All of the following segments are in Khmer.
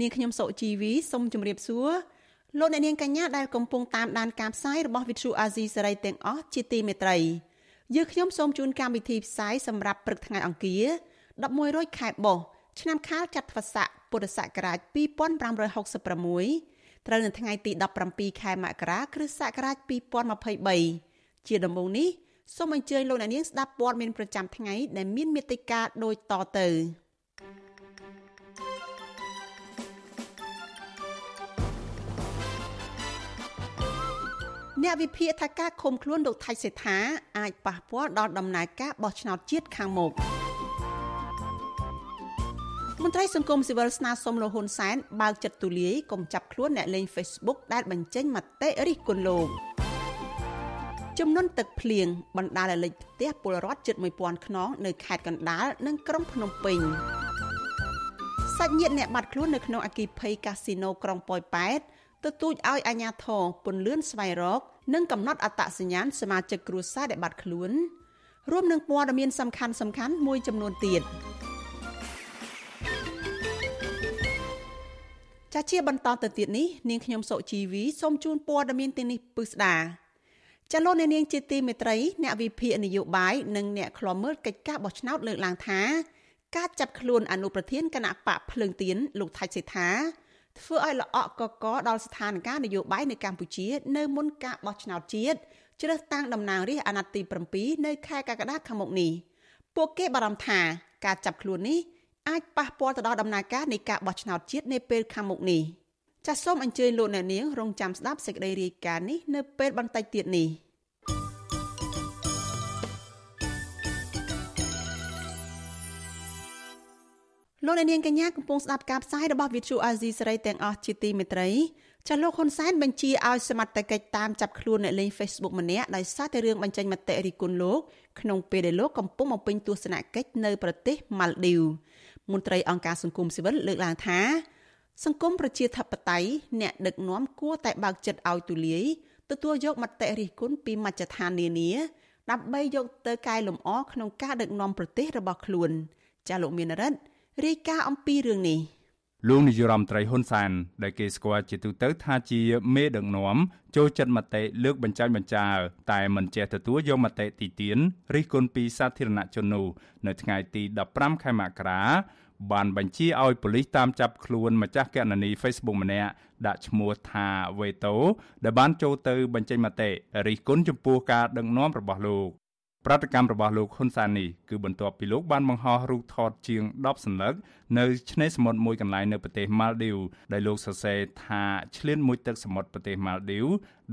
នាងខ្ញុំសុជីវីសូមជម្រាបសួរលោកអ្នកនាងកញ្ញាដែលកំពុងតាមដានការផ្សាយរបស់ Vithu Azizi សេរីទាំងអស់ជាទីមេត្រីយើងខ្ញុំសូមជូនកម្មវិធីផ្សាយសម្រាប់ព្រឹកថ្ងៃអង្គារ11រោចខែបុស្សឆ្នាំខាលចត្វាស័កពុរសករាជ2566ត្រូវនៅថ្ងៃទី17ខែមករាគ្រិស្តសករាជ2023ជាដំបូងនេះសូមអញ្ជើញលោកអ្នកនាងស្ដាប់ព័ត៌មានប្រចាំថ្ងៃដែលមានមេត្តាដូចតទៅ អ្នកវិភាគថាការឃុំខ្លួនលោកថៃសេដ្ឋាអាចប៉ះពាល់ដល់ដំណើរការបោះឆ្នោតជាតិខាងមុខមន្ត្រីសង្គមស៊ីវិលស្នើសុំលោកហ៊ុនសែនបើកចិត្តទូលាយកុំចាប់ខ្លួនអ្នកលេង Facebook ដែលបញ្ចេញមតិរិះគន់លោកចំនួនទឹកភ្លៀងបណ្ដាលឲ្យលិចផ្ទះពលរដ្ឋជិត1000ខ្នងនៅខេត្តកណ្ដាលនិងក្រុងភ្នំពេញសាច់ញាតិអ្នកបាត់ខ្លួននៅក្នុងអគិភ័យកាស៊ីណូក្រុងប៉ោយប៉ែត ទទូចឲ្យអាជ្ញាធរពន្លឿនស្វែងរក និងកំណត់អត្តសញ្ញាណសមាជិកគ្រួសារដែលបាត់ខ្លួន រួមនឹងព័ត៌មានសំខាន់សំខាន់មួយចំនួនទៀតចាជាបន្តទៅទៀតនេះនាងខ្ញុំសុជីវីសូមជូនព័ត៌មានទាំងនេះពឹស្ដាចលនានាងជាទីមេត្រីអ្នកវិភាគនយោបាយនិងអ្នកខ្លាំមើលកិច្ចការបោះឆ្នោតលើកឡើងថា ការចាប់ខ្លួនអនុប្រធានគណៈបកភ្លើងទៀនលោកថៃសេដ្ឋា ធ្វើឲ្យល្អក់កកដល់ស្ថានភាពនយោបាយនៅកម្ពុជា នៅមុនការបោះឆ្នោតជាតិជ្រើសតាំងតំណាងរាស្ត្រអាណត្តិទី7នៅខែកក្កដាខាងមុខនេះពួកគេបារម្ភថាការចាប់ខ្លួននេះអាចប៉ះពាល់ទៅដល់ដំណើរការនៃការបោះឆ្នោតជាតិនាពេលខាងមុខនេះចាសសូមអញ្ជើញលោកអ្នកនាងរងចាំស្ដាប់សេចក្តីរាយការណ៍នេះនៅពេលបន្តិចទៀតនេះ លោកអ្នកនាងកញ្ញាកំពុងស្ដាប់ការផ្សាយរបស់ Vithu Azizi សេរីទាំងអស់ជាទីមេត្រីចាលោកហ៊ុនសែនបញ្ជាឲ្យសមត្ថកិច្ចតាមចាប់ខ្លួនអ្នកលេង Facebook ម្នាក់ដោយសារតែរឿងបញ្ចេញមតិរិះគន់លោកក្នុងពេលដែលលោកកំពុងបំពេញទស្សនកិច្ចនៅប្រទេសម៉ាល់ឌីវមន្ត្រីអង្គការសង្គមស៊ីវិលលើកឡើងថាសង្គមប្រជាធិបតេយ្យអ្នកដឹកនាំគួរតែបើកចិត្តឲ្យទូលាយទទួលយកមតិរិះគន់ពីមជ្ឈដ្ឋាននានាដើម្បីយកទៅកែលម្អក្នុងការដឹកនាំប្រទេសរបស់ខ្លួនចាលោកមានរិទ្ធ រាយការណ៍អំពីរឿងនេះលោកនាយរដ្ឋមន្ត្រីហ៊ុនសែនដែលគេស្គាល់ជាទូទៅថាជាមេដឹកនាំចូលចិត្តមតិលើកបញ្ចាញបញ្ចើតែមិនចេះទទួលយកមតិទីទានរិះគន់ពីសាធារណជននោះនៅថ្ងៃទី15ខែមករាបានបញ្ជាឲ្យប៉ូលីសតាមចាប់ខ្លួនម្ចាស់គណនី Facebook ម្នាក់ដាក់ឈ្មោះថាវេតូដែលបានចូលទៅបញ្ចេញមតិរិះគន់ចំពោះការដឹកនាំរបស់លោក ប្រតិកម្មរបស់លោកហ៊ុនសែននេះគឺបន្ទាប់ពីលោកបានបង្ហោះរូបថតជាង10សន្លឹកនៅឆ្នេរសមុទ្រមួយកន្លែងនៅប្រទេសម៉ាល់ឌីវដែលលោកសរសេរថាឆ្លៀនមួយទឹកសមុទ្រប្រទេសម៉ាល់ឌីវ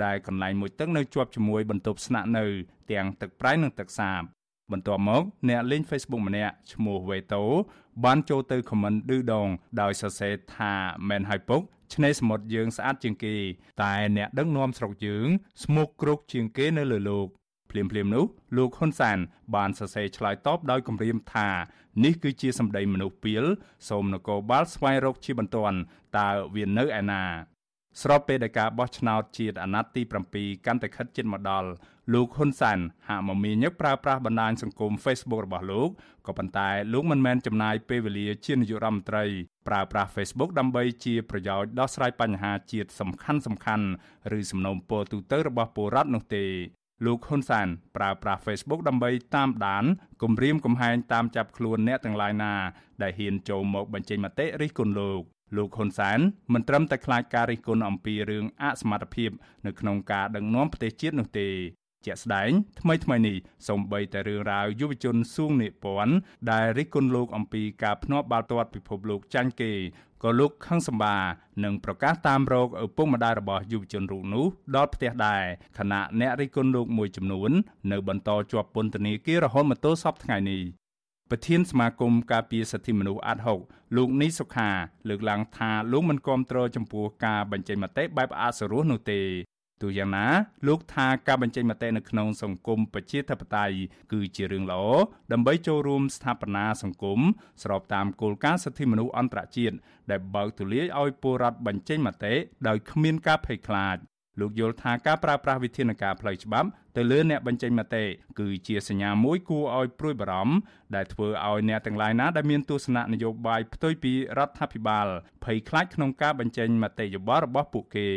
ដែលកន្លែងមួយទឹកនៅជាប់ជាមួយបន្ទប់ស្នាក់នៅទាំងទឹកប្រៃនិងទឹកសាបបន្ទាប់មកអ្នកលេង Facebook ម្នាក់ឈ្មោះវេតូបានចូលទៅខមមិនឌឺដង ដោយសរសេរថាមែនហើយពុកឆ្នេរសមុទ្រយើងស្អាតជាងគេ តែអ្នកដឹកនាំស្រុកយើងស្មុគគ្រោកជាងគេនៅលើលោក ភ្លាមភ្លាមនោះលោកហ៊ុនសាន បានសរសេរឆ្លើយតបដោយគម្រាមថានេះគឺជាសម្ដីមនុស្សពីលសូមនគរបាលស្វែងរកជាបន្ទាន់តើវានៅឯណាស្របពេលដែលការបោះឆ្នោតជាតិអាណត្តិទី7កាន់តែខិតជិតមកដល់លោកហ៊ុនសានហាក់មមាញឹកប្រើប្រាស់បណ្ដាញសង្គម Facebook របស់លោកក៏ប៉ុន្តែលោកមិនមែនចំណាយពេលវេលាជានាយករដ្ឋមន្ត្រីប្រើប្រាស់ Facebook ដើម្បីជាប្រយោជន៍ដោះស្រាយបញ្ហាជាតិសំខាន់សំខាន់ឬសំណូមពរទូទៅរបស់ពលរដ្ឋនោះទេ លោកហ៊ុនសានប្រើប្រាស់ Facebook ដើម្បីតាមដានគម្រាមកំហែងតាមចាប់ខ្លួនអ្នកទាំងឡាយណា ដែលហ៊ានចូលមកបញ្ចេញមតិរិះគន់លោកលោកហ៊ុនសានមិនត្រឹមតែខ្លាចការរិះគន់អំពីរឿងអសមត្ថភាពនៅក្នុងការដឹកនាំប្រទេសជាតិនោះទេ ជាក់ស្ដែងថ្មីថ្មីនេះសូម្បីតែរឿងរ៉ាវយុវជនសួងនិពន្ធដែលរិះគន់លោកអំពីការភ្នាល់បាល់ទាត់ពិភពលោកចាញ់គេក៏លោកខឹងសម្បានឹងប្រកាសតាមរកឪពុកម្ដាយរបស់យុវជនរូបនោះដល់ផ្ទះដែរខណៈអ្នករិះគន់លោកមួយចំនួន នៅបន្តជាប់ពន្ធនាគាររហូតមកទល់សពថ្ងៃនេះប្រធានសមាគមការពារសិទ្ធិមនុស្សអាត់ហុកលោកនីសុខា លើកឡើងថាលោកមិនគាំទ្រចំពោះការបញ្ចេញមតិបែបអសរោះនោះទេ ទូយ៉ាងណាលោកថាការបញ្ចេញមតិនៅក្នុងសង្គមប្រជាធិបតេយ្យគឺជារឿងល្អដើម្បីចូលរួមស្ថាបនាសង្គមស្របតាមគោលការណ៍សិទ្ធិមនុស្សអន្តរជាតិដែលបើកទូលាយឲ្យពលរដ្ឋបញ្ចេញមតិដោយគ្មានការភ័យខ្លាចលោកយល់ថាការប្រើប្រាស់វិធានការផ្លូវច្បាប់ទៅលើអ្នកបញ្ចេញមតិគឺជាសញ្ញាមួយគួរឲ្យព្រួយបារម្ភដែលធ្វើឲ្យអ្នកទាំងឡាយណាដែលមានទស្សនៈនយោបាយផ្ទុយពីរដ្ឋាភិបាលភ័យខ្លាចក្នុងការបញ្ចេញមតិយោបល់របស់ពួកគេ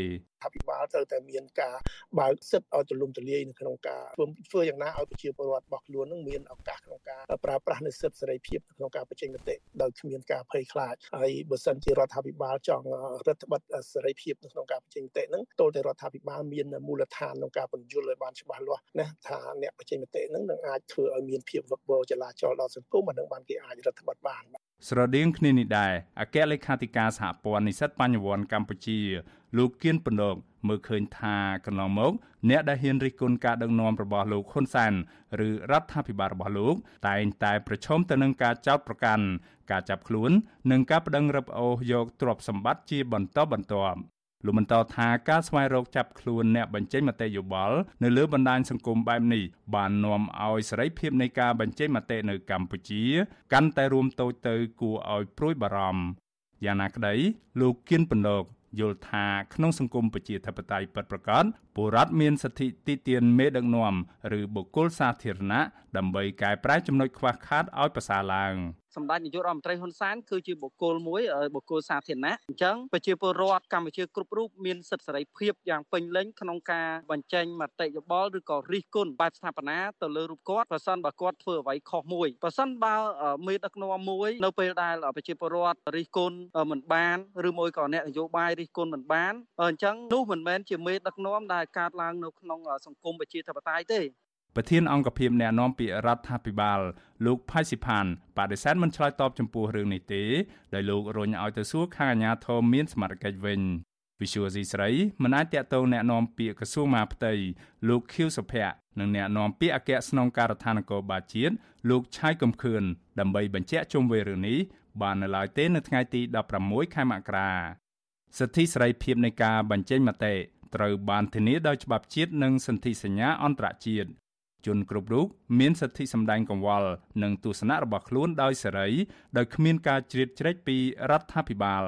អភិបាលត្រូវតែមានការបើកសិទ្ធឲ្យទូលំទូលាយនៅក្នុងការធ្វើធ្វើយ៉ាងណាឲ្យប្រជាពលរដ្ឋរបស់ខ្លួននឹងមានឱកាសក្នុងការប្រើប្រាស់នូវសិទ្ធិសេរីភាពក្នុងការបញ្ចេញមតិដោយគ្មានការភ័យខ្លាចហើយបើសិនជារដ្ឋាភិបាលចង់រដ្ឋបတ်សេរីភាពនៅក្នុងការបញ្ចេញមតិហ្នឹងតើតែរដ្ឋាភិបាលមានមូលដ្ឋានក្នុងការបញ្យល់ឲ្យបានច្បាស់លាស់ណាថាអ្នកបញ្ចេញមតិហ្នឹងនឹងអាចធ្វើឲ្យមានភាពវឹកវរចលាចលដល់សង្គមអានឹងបានគេអាចរដ្ឋបတ်បាន ស្រដៀងគ្នានេះដែរអគ្គលេខាធិការសហព័ន្ធនិស្សិតបញ្ញវន្តកម្ពុជា លោកគៀនពន្លកមើលឃើញថាកន្លងមក អ្នកដែលហ៊ានរិះគន់ការដឹកនាំរបស់លោកហ៊ុនសែនឬរដ្ឋាភិបាលរបស់លោក តែងតែប្រឈមទៅនឹងការចោទប្រកាន់ការចាប់ខ្លួន និងការប្តឹងរឹបអូសយកទ្រព្យសម្បត្តិជាបន្តបន្ទាប់ លោកបន្តថាការស្វែងរកចាប់ខ្លួនអ្នកបញ្ចេញមតិយោបល់នៅលើបណ្ដាញសង្គមបែបនេះបាននាំឲ្យសេរីភាពនៃការបញ្ចេញមតិនៅកម្ពុជា កាន់តែរួមតូចទៅគួរឲ្យព្រួយបារម្ភយ៉ាងណាក្តីលោកគៀនពន្លកយល់ថាក្នុងសង្គមប្រជាធិបតេយ្យពិតប្រាកដ ពលរដ្ឋមានសិទ្ធិទីទានមេដឹកនាំឬបុគ្គលសាធារណៈដើម្បីកែប្រែចំណុចខ្វះខាតឲ្យប្រសើរឡើង។សម្ដេចនាយករដ្ឋមន្ត្រីហ៊ុនសែនគឺជាបុគ្គលមួយបុគ្គលសាធារណៈអញ្ចឹងប្រជាពលរដ្ឋកម្ពុជាគ្រប់រូបមានសិទ្ធិសេរីភាពយ៉ាងពេញលេញក្នុងការបញ្ចេញមតិយោបល់ឬក៏រិះគន់បែបស្ថាបនាទៅលើរូបគាត់ប្រសិនបើគាត់ធ្វើអ្វីខុសមួយប្រសិនបើមេដឹកនាំមួយនៅពេលដែលប្រជាពលរដ្ឋរិះគន់មិនបានឬមួយក៏អ្នកនយោបាយរិះគន់មិនបានអញ្ចឹងនោះមិនមែនជាមេដឹកនាំដែលកើតឡើងនៅក្នុងសង្គមប្រជាធិបតេយ្យទេប្រធានអង្គភិបអ្នកណែនាំពាក្យរដ្ឋាភិបាលលោកផៃស៊ីផានបដិសេធមិនឆ្លើយតបចំពោះរឿងនេះទេដោយលោករញឲ្យទៅសួរខាងអាជ្ញាធរមានសមត្ថកិច្ចវិញវិសុវស៊ីស្រីមិនអាចតាក់ទងแนะនាំពាក្យក្រសួងមហាផ្ទៃលោកខៀវសុភ័ក្រនិងแนะនាំពាក្យអគ្គស្នងការដ្ឋាននគរបាលជាតិលោកឆៃកំខឿនដើម្បីបញ្ជាក់ជុំវិញរឿងនេះបាននៅឡើយទេនៅថ្ងៃទី16ខែមករាសិទ្ធិសេរីភាពនៃការបញ្ចេញមតិ ត្រូវបានធានាដោយច្បាប់ជាតិនិងសន្ធិសញ្ញាអន្តរជាតិជនគ្រប់រូបមានសិទ្ធិសម្ដែងកង្វល់និងទស្សនៈរបស់ខ្លួនដោយសេរីដោយគ្មានការជ្រៀតជ្រែកពីរដ្ឋាភិបាល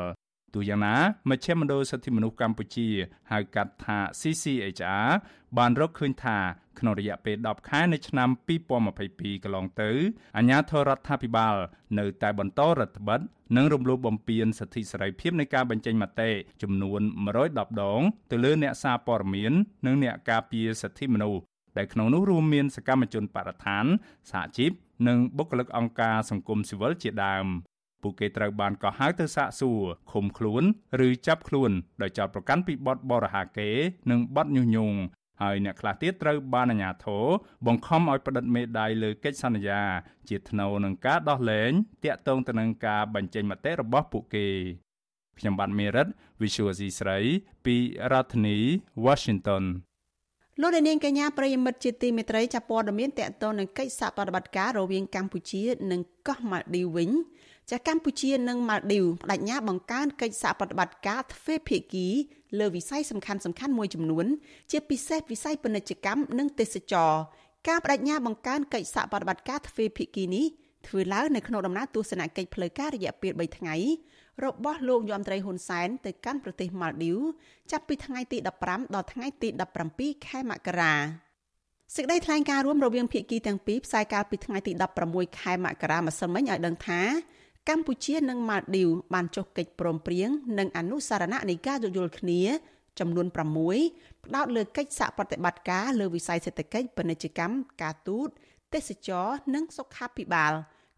ទូយ៉ាងណាមជ្ឈមណ្ឌលសិទ្ធិមនុស្សកម្ពុជា ហៅកាត់ថា CCHR បានរកឃើញថាក្នុងរយៈពេល10ខែនៃឆ្នាំ2022កន្លងទៅអាជ្ញាធររដ្ឋាភិបាល នៅតែបន្តរដ្ឋបិទនិងរំលោភបំពានសិទ្ធិសេរីភាពនៃការបញ្ចេញមតិចំនួន110ដង ទៅលើអ្នកសារព័ត៌មាន និងអ្នកការពារសិទ្ធិមនុស្សដែលក្នុងនោះរួមមានសកម្មជនបរិស្ថានសហជីពនិងបុគ្គលិកអង្គការសង្គមស៊ីវិលជាដើមពួកគេត្រូវបានកោះហៅទៅសាកសួរឃុំខ្លួន ឬចាប់ខ្លួនដោយចោទប្រកាន់ពីបទបរិហាកេរនិងបទញុះញង់ ហើយអ្នកខ្លះទៀតត្រូវបានអាជ្ញាធរបង្ខំឲ្យផ្តិតមេដាយលើកិច្ចសន្យា ជាថ្នូវនឹងការដោះលែងតាក់ទងទៅនឹងការបញ្ចេញមតិរបស់ពួកគេខ្ញុំបាទមេរិត Visual C ស្រីពីរដ្ឋធានី Washington លោកនាងកញ្ញាប្រិយមិត្តជាទីមេត្រីចាប់ព័ត៌មានតកតនឹងកិច្ចសហប្រតិបត្តិការរវាងកម្ពុជា និងកោះម៉ាល់ឌីវវិញចាកម្ពុជានិងម៉ាល់ឌីវបដិញ្ញាបង្កើនកិច្ចសហប្រតិបត្តិការទ្វេភាគី លើវិស័យសំខាន់សំខាន់មួយចំនួន ជាពិសេសវិស័យពាណិជ្ជកម្មនិងទេសចរការបដិញ្ញាបង្កើនកិច្ចសហប្រតិបត្តិការទ្វេភាគីនេះធ្វើឡើងនៅក្នុងដំណើរទស្សនកិច្ចផ្លូវការរយៈពេល3ថ្ងៃរបស់លោកយមត្រីហ៊ុនសែនទៅកាន់ប្រទេសម៉ាល់ឌីវចាប់ពីថ្ងៃទី15ដល់ថ្ងៃទី17ខែមករាសេចក្តីថ្លែងការណ៍រួមរវាងភាគីទាំងពីរផ្សាយកាលពីថ្ងៃទី16ខែមករាម្សិលមិញឲ្យដឹងថា កម្ពុជានិងម៉ាល់ឌីវបានចុះកិច្ចព្រមព្រៀងនិងអនុសារណៈនៃការយោគយល់គ្នា ចំនួន6ផ្ដោតលើកិច្ចសហប្រតិបត្តិការលើវិស័យសេដ្ឋកិច្ចពាណិជ្ជកម្មការទូតទេសចរនិងសុខាភិបាល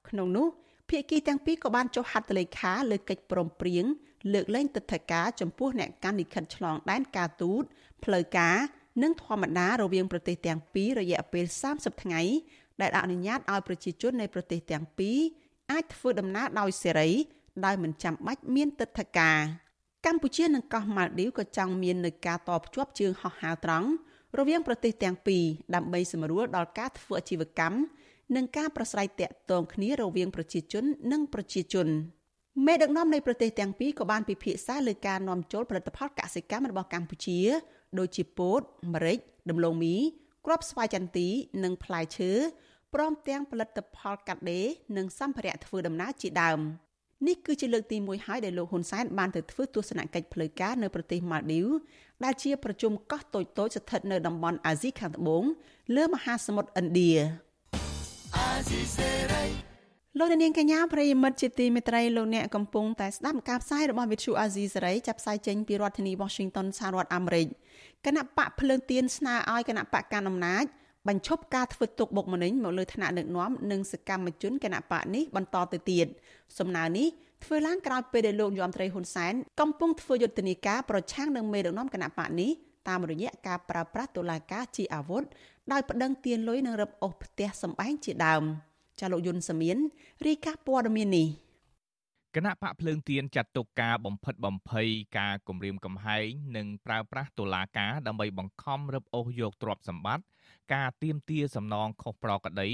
ក្នុងនោះភាគីទាំងពីរក៏បានចុះហត្ថលេខាលើកិច្ចព្រមព្រៀងលើកលែងទិដ្ឋាការចំពោះអ្នកកាន់លិខិតឆ្លងដែនការទូតផ្លូវការនិងធម្មតារវាងប្រទេសទាំងពីររយៈពេល30ថ្ងៃដែលអនុញ្ញាតឲ្យប្រជាជននៃប្រទេសទាំងពីរ អាចធ្វើដំណើរដោយសេរីដោយមិនចាំបាច់មានទិដ្ឋាការកម្ពុជានិងកោះម៉ាល់ឌីវក៏ចង់មាននៅការតភ្ជាប់ជើងហោះហើរត្រង់រវាងប្រទេសទាំងពីរដើម្បីសម្រួលដល់ការធ្វើអាជីវកម្មនិងការប្រស្រ័យទាក់ទងគ្នារវាងប្រជាជននិងប្រជាជនមេដឹកនាំនៃប្រទេសទាំងពីរក៏បានពិភាក្សាលើការនាំចូលផលិតផលកសិកម្មរបស់កម្ពុជា ដូចជាពោតម្រេចដំឡូងមីគ្រាប់ស្វាយចន្ទី និងផ្លែឈើ ព្រមទាំងផលិតផលកាត់ដេរនិងសម្ភារៈធ្វើដំណើរជាដើមនេះគឺជាលើកទី1ហើយដែលលោកហ៊ុនសែនបានទៅធ្វើទស្សនកិច្ចផ្លូវការនៅប្រទេសម៉ាល់ឌីវដែលជាប្រជុំកោះតូចៗស្ថិតនៅតំបន់អាស៊ីខាងត្បូងលើមហាសមុទ្រឥណ្ឌាលោកនាងកញ្ញាប្រិយមិត្តជាទីមេត្រីលោកអ្នកកំពុងតែស្ដាប់ការផ្សាយរបស់វិទ្យុអាស៊ីសេរីចាប់ផ្សាយចេញពីរដ្ឋធានី Washington សហរដ្ឋអាមេរិកគណៈបកភ្លើងទៀនស្នើឲ្យគណៈបកកណ្ដាលអំណាច បញ្ឈប់ការធ្វើទុកបុកម្នេញមកលើឋានៈដឹកនាំនិងសកម្មជនគណៈបកនេះបន្តទៅទៀតសំណើនេះធ្វើឡើងក្រោយពេលដែលលោកយមត្រីហ៊ុនសែនកំពុងធ្វើយុទ្ធនាការប្រឆាំងនឹងមេដឹកនាំគណៈបកនេះតាមរយៈការប្រើប្រាស់តុលាការជាអាវុធដោយប្តឹងទានលុយនិងរឹបអូសផ្ទះសម្បែងជាដើមចាលោកយុនសាមៀនរីកាព័ត៌មាននេះគណៈបកភ្លើងទៀនចាត់ទុកការបំផិតបំភ័យការគម្រាមកំហែងនិងប្រើប្រាស់តុលាការដើម្បីបង្ខំរឹបអូសយកទ្រព្យសម្បត្តិ ការទៀមទាសំណងខុសប្រក្រតី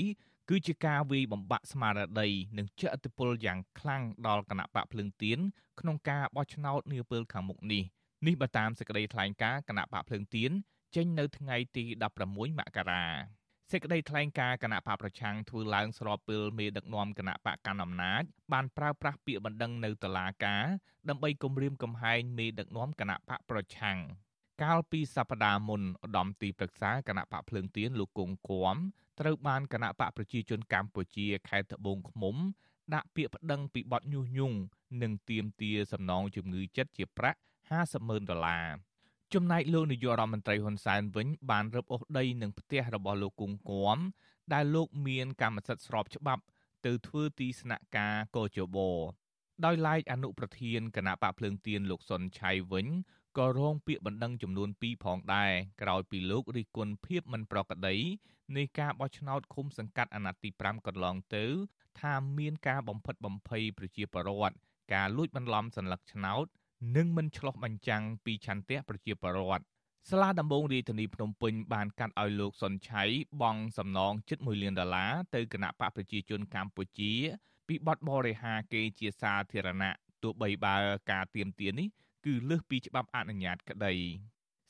គឺជាការវាយបំបាក់ស្មារតីនិងជះឥទ្ធិពលយ៉ាងខ្លាំងដល់គណៈបកភ្លើងទៀនក្នុងការបោះឆ្នោតនាពេលខាងមុខនេះនេះបើតាមសេចក្តីថ្លែងការណ៍គណៈបកភ្លើងទៀនចេញនៅថ្ងៃទី16មករាសេចក្តីថ្លែងការណ៍គណៈបកប្រឆាំងធ្វើឡើងស្របពេលមេដឹកនាំគណៈបកកណ្ដាលអំណាចបានប្រើប្រាស់ពាក្យបណ្ដឹងនៅតុលាការដើម្បីគំរាមកំហែងមេដឹកនាំគណៈបកប្រឆាំង កាលពីសប្តាហ៍មុនឧត្តមទីប្រឹក្សាគណៈបកភ្លើងទៀនលោកគង់គួមត្រូវបានគណៈបកប្រជាជនកម្ពុជាខេត្តត្បូងឃ្មុំ ដាក់ពាក្យប្តឹងពីបទញុះញង់និងទាមទារសំណងជំងឺចិត្តជាប្រាក់50ម៉ឺនដុល្លារចំណែកលោកនាយករដ្ឋមន្ត្រីហ៊ុនសែនវិញ បានរឹបអូសដីនឹងផ្ទះរបស់លោកគង់គួមដែលលោកមានកម្មសិទ្ធិស្របច្បាប់ ទៅធ្វើទីស្នាក់ការកោជបដោយឡែកអនុប្រធានគណៈបកភ្លើងទៀនលោកសុនឆៃវិញ ក៏រងពាក្យបណ្ដឹងចំនួន2ផងដែរក្រោយពីលោករិះគន់ភាពមិនប្រក្រតីនៃការបោះឆ្នោតឃុំសង្កាត់អាណត្តិទី5កន្លងទៅថាមានការបំផិតបំភ័យប្រជាពលរដ្ឋការលួចបន្លំសัญลักษณ์ឆ្នោតនិងមិនឆ្លោះបញ្ចាំងពីឆន្ទៈប្រជាពលរដ្ឋសាលាដំបងរាជធានីភ្នំពេញបានកាត់ឲ្យលោកសុនឆៃបង់សំណងជិត1លានដុល្លារទៅគណៈបកប្រជាជនកម្ពុជា ពីបទបរិហាគេជាសាធារណៈទោះបីបើការទៀមទានេះ គឺលើសពីច្បាប់អនុញ្ញាតក្តី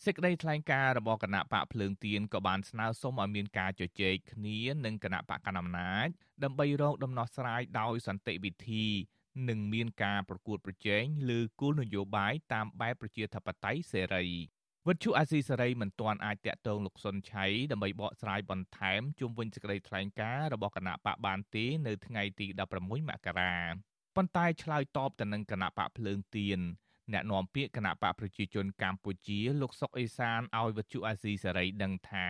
សេចក្តីថ្លែងការណ៍របស់គណៈបកភ្លើងទៀនក៏បានស្នើសុំឲ្យមានការជជែកគ្នានឹងគណៈបកកណ្ដាលអំណាចដើម្បីរកដំណោះស្រាយដោយសន្តិវិធីនិងមានការប្រកួតប្រជែងលើគោលនយោបាយតាមបែបប្រជាធិបតេយ្យសេរីវិទ្យុអាស៊ីសេរីមិនទាន់អាចតាក់ទងលោកសុនឆៃដើម្បីបកស្រាយបន្ថែមជុំវិញសេចក្តីថ្លែងការណ៍របស់គណៈបកបានទេនៅថ្ងៃទី16មករាប៉ុន្តែឆ្លើយតបទៅនឹងគណៈបកភ្លើងទៀន អ្នកនាំពាក្យគណៈបកប្រជាជនកម្ពុជាលោកសុកអេសានឲ្យវិទ្យុអាស៊ីសេរីដឹងថា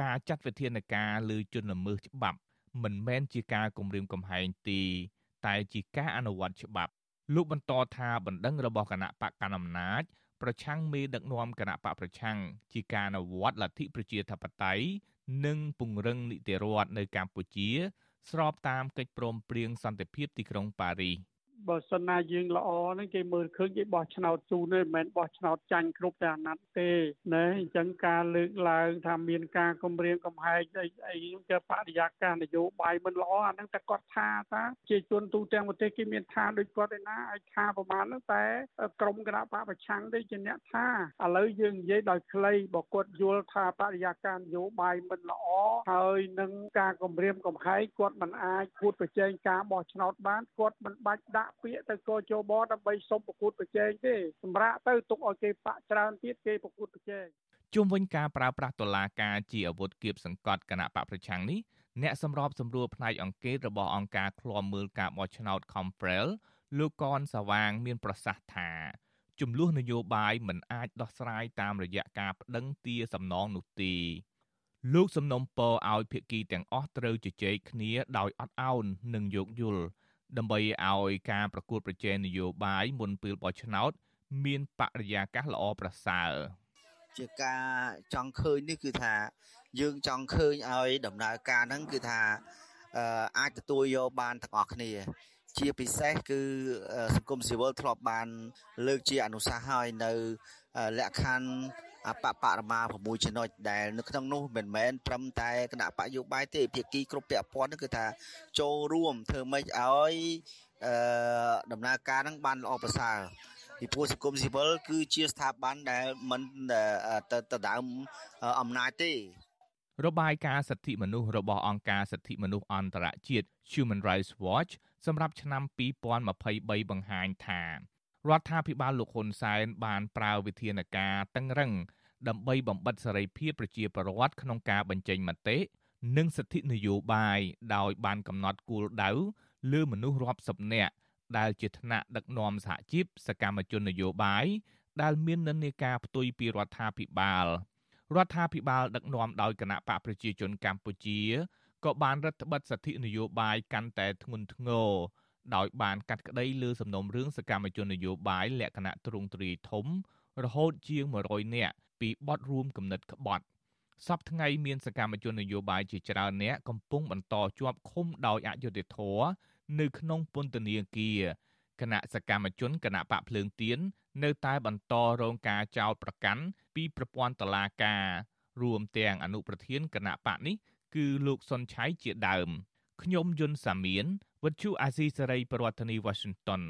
ការចាត់វិធានការលើជនល្មើសច្បាប់មិនមែនជាការគំរាមកំហែងទេតែជាការអនុវត្តច្បាប់លោកបន្តថាបណ្ដឹងរបស់គណៈបកកណ្ដាលអំណាចប្រឆាំងមេដឹកនាំគណៈបកប្រឆាំងជាការអនុវត្តលទ្ធិប្រជាធិបតេយ្យនិងពង្រឹងនីតិរដ្ឋនៅកម្ពុជា ស្របតាមកិច្ចព្រមព្រៀងសន្តិភាពទីក្រុងប៉ារីស បើសិនណាយើងល្អហ្នឹងគេមើលឃើញគេបោះឆ្នោតជូនទេមិនមែនបោះឆ្នោតចាញ់គ្រប់តែអាណត្តិទេណាអញ្ចឹងការលើកឡើងថាមានការគម្រាមកំហែងអីអីគេបរិយាកាសនយោបាយមិនល្អអាហ្នឹងតែគាត់ថាថាជាជនទូទាំងប្រទេសគេមានថាដូចគាត់ឯណាឲ្យថាប្រហែលហ្នឹងតែក្រមគណៈបកប្រឆាំងទេជាអ្នកថាឥឡូវយើងនិយាយដោយខ្លីបើគាត់យល់ថាបរិយាកាសនយោបាយមិនល្អហើយនឹងការគម្រាមកំហែងគាត់មិនអាចគួតប្រជែងការបោះឆ្នោតបានគាត់មិនបាច់ដាក់ពាក្យទៅកោជបដើម្បីសុំប្រកួតប្រជែងទេសម្រាប់ទៅទុកឲ្យគេបាក់ច្រើនទៀតគេប្រកួតប្រជែងជុំវិញការប្រើប្រាស់តុលាការជាអាវុធគៀបសង្កត់គណៈបកប្រឆាំងនេះអ្នកសម្របសម្រួលផ្នែកអង្គការរបស់អង្គការឃ្លាំមើលការបោះឆ្នោត Comprel លោកកនសាវាង មានប្រសាសន៍ថាចំនួននយោបាយមិនអាចដោះស្រាយតាមរយៈការប្តឹងទាសំណងនោះទេលោកសំណុំពរឲ្យភាគីទាំងអស់ត្រូវជជែកគ្នាដោយអត់ឱននិងយោគយល់ ដើម្បីឲ្យការប្រកួតប្រជែងនយោបាយមុនពេលបោះឆ្នោត មានបរិយាកាសល្អប្រសើរជាការចង់ឃើញនេះគឺថា យើងចង់ឃើញឲ្យដំណើរការហ្នឹងគឺថាអាចទទួលយកបានទាំងអស់គ្នា ជាពិសេសគឺសង្គមស៊ីវិលធ្លាប់បាន លើកជាអនុសាសន៍ឲ្យនៅលក្ខខណ្ឌ អបបរមា6ចំណុចដែលនៅក្នុងនោះមិនមែនត្រឹមតែគណៈបកយោបាយទេភាគីគ្រប់ពាក់ព័ន្ធគឺថាចូលរួមធ្វើម៉េចឲ្យអឺដំណើរការហ្នឹងបានល្អប្រសើរពីព្រោះសង្គមស៊ីវិលគឺជាស្ថាប័នដែលមិនទៅទៅដើមអំណាចទេរបាយការណ៍សិទ្ធិមនុស្សរបស់អង្គការសិទ្ធិមនុស្សអន្តរជាតិ Human Rights Watch សម្រាប់ឆ្នាំ2023បង្ហាញថា រដ្ឋាភិបាលលោកហ៊ុនសែនបានប្រើវិធានការតឹងរឹងដើម្បីបំបិតសេរីភាពប្រជាពលរដ្ឋក្នុងការបញ្ចេញមតិនិងសិទ្ធិនយោបាយដោយបានកំណត់គោលដៅលើមនុស្សរាប់សិបនាក់ដែលជាថ្នាក់ដឹកនាំសហជីពសកម្មជននយោបាយដែលមាននិន្នាការផ្ទុយពីរដ្ឋាភិបាលរដ្ឋាភិបាលដឹកនាំដោយគណៈបកប្រជាជនកម្ពុជាក៏បានរដ្ឋបិទសិទ្ធិនយោបាយកាន់តែធ្ងន់ធ្ងរ ដោយបានកាត់ក្តីលើសំណុំរឿងសកម្មជននយោបាយលក្ខណៈទ្រង់ទ្រាយធំ រហូតជាង100នាក់ពីបទរួមគំនិតក្បត់សពថ្ងៃមានសកម្មជននយោបាយជាច្រើនអ្នកកំពុងបន្តជាប់ឃុំដោយអយុត្តិធម៌នៅក្នុងពន្ធនាគារគណៈសកម្មជនគណៈបកភ្លើងទៀននៅតែបន្តរងការចោទប្រកាន់ពីប្រព័ន្ធតុលាការ រួមទាំងអនុប្រធានគណៈបកនេះគឺលោកសុនឆៃជាដើម ខ្ញុំយុនសាមៀនវិទ្យុអាស៊ីសេរីប្រធានាធិបតី Washington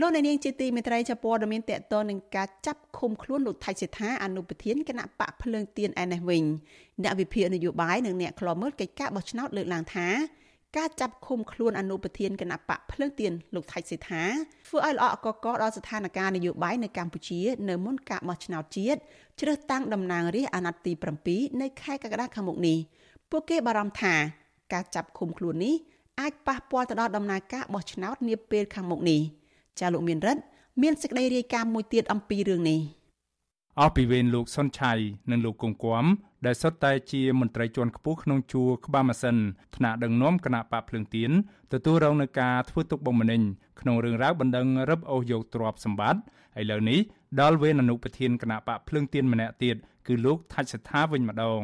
លោកអ្នកនាងជាទីមេត្រីចាព័ត៌មានតកតនឹងការចាប់ឃុំខ្លួនលោកថៃសិដ្ឋាអនុប្រធានគណៈបកភ្លើងទៀនឯនេះវិញអ្នកវិភាគនយោបាយនិងអ្នកខ្លោមើលកិច្ចការបោះឆ្នោតលើកឡើងថាការចាប់ឃុំខ្លួនអនុប្រធានគណៈបកភ្លើងទៀនលោកថៃសិដ្ឋាធ្វើឲ្យល្អកកដល់ស្ថានភាពនយោបាយនៅកម្ពុជា នៅមុនការបោះឆ្នោតជាតិជ្រើសតាំងតំណាងរាស្ត្រអាណត្តិទី7នៅខែកក្កដាខាងមុខនេះពួកគេបារម្ភថា ការចាប់ឃុំខ្លួននេះអាចប៉ះពាល់ទៅដល់ដំណើរការបោះឆ្នោតនាពេលខាងមុខនេះចាលោកមានរិទ្ធមានសេចក្តីរាយការណ៍មួយទៀតអំពីរឿងនេះអស់ពីវេនលោកសុនឆៃនិងលោកគង្គគំដែលសុទ្ធតែជាមន្ត្រីជាន់ខ្ពស់ក្នុងជួរក្បាលម៉ាស៊ីនថ្នាក់ដឹកនាំគណៈបកភ្លើងទៀនទទួលរងនឹងការធ្វើទុកបុកម្នេញក្នុងរឿងរ៉ាវបណ្ដឹងរឹបអូសយកទ្រព្យសម្បត្តិឥឡូវនេះដល់វេនអនុប្រធានគណៈបកភ្លើងទៀនម្នាក់ទៀតគឺលោកថាច់សថាវិញម្ដង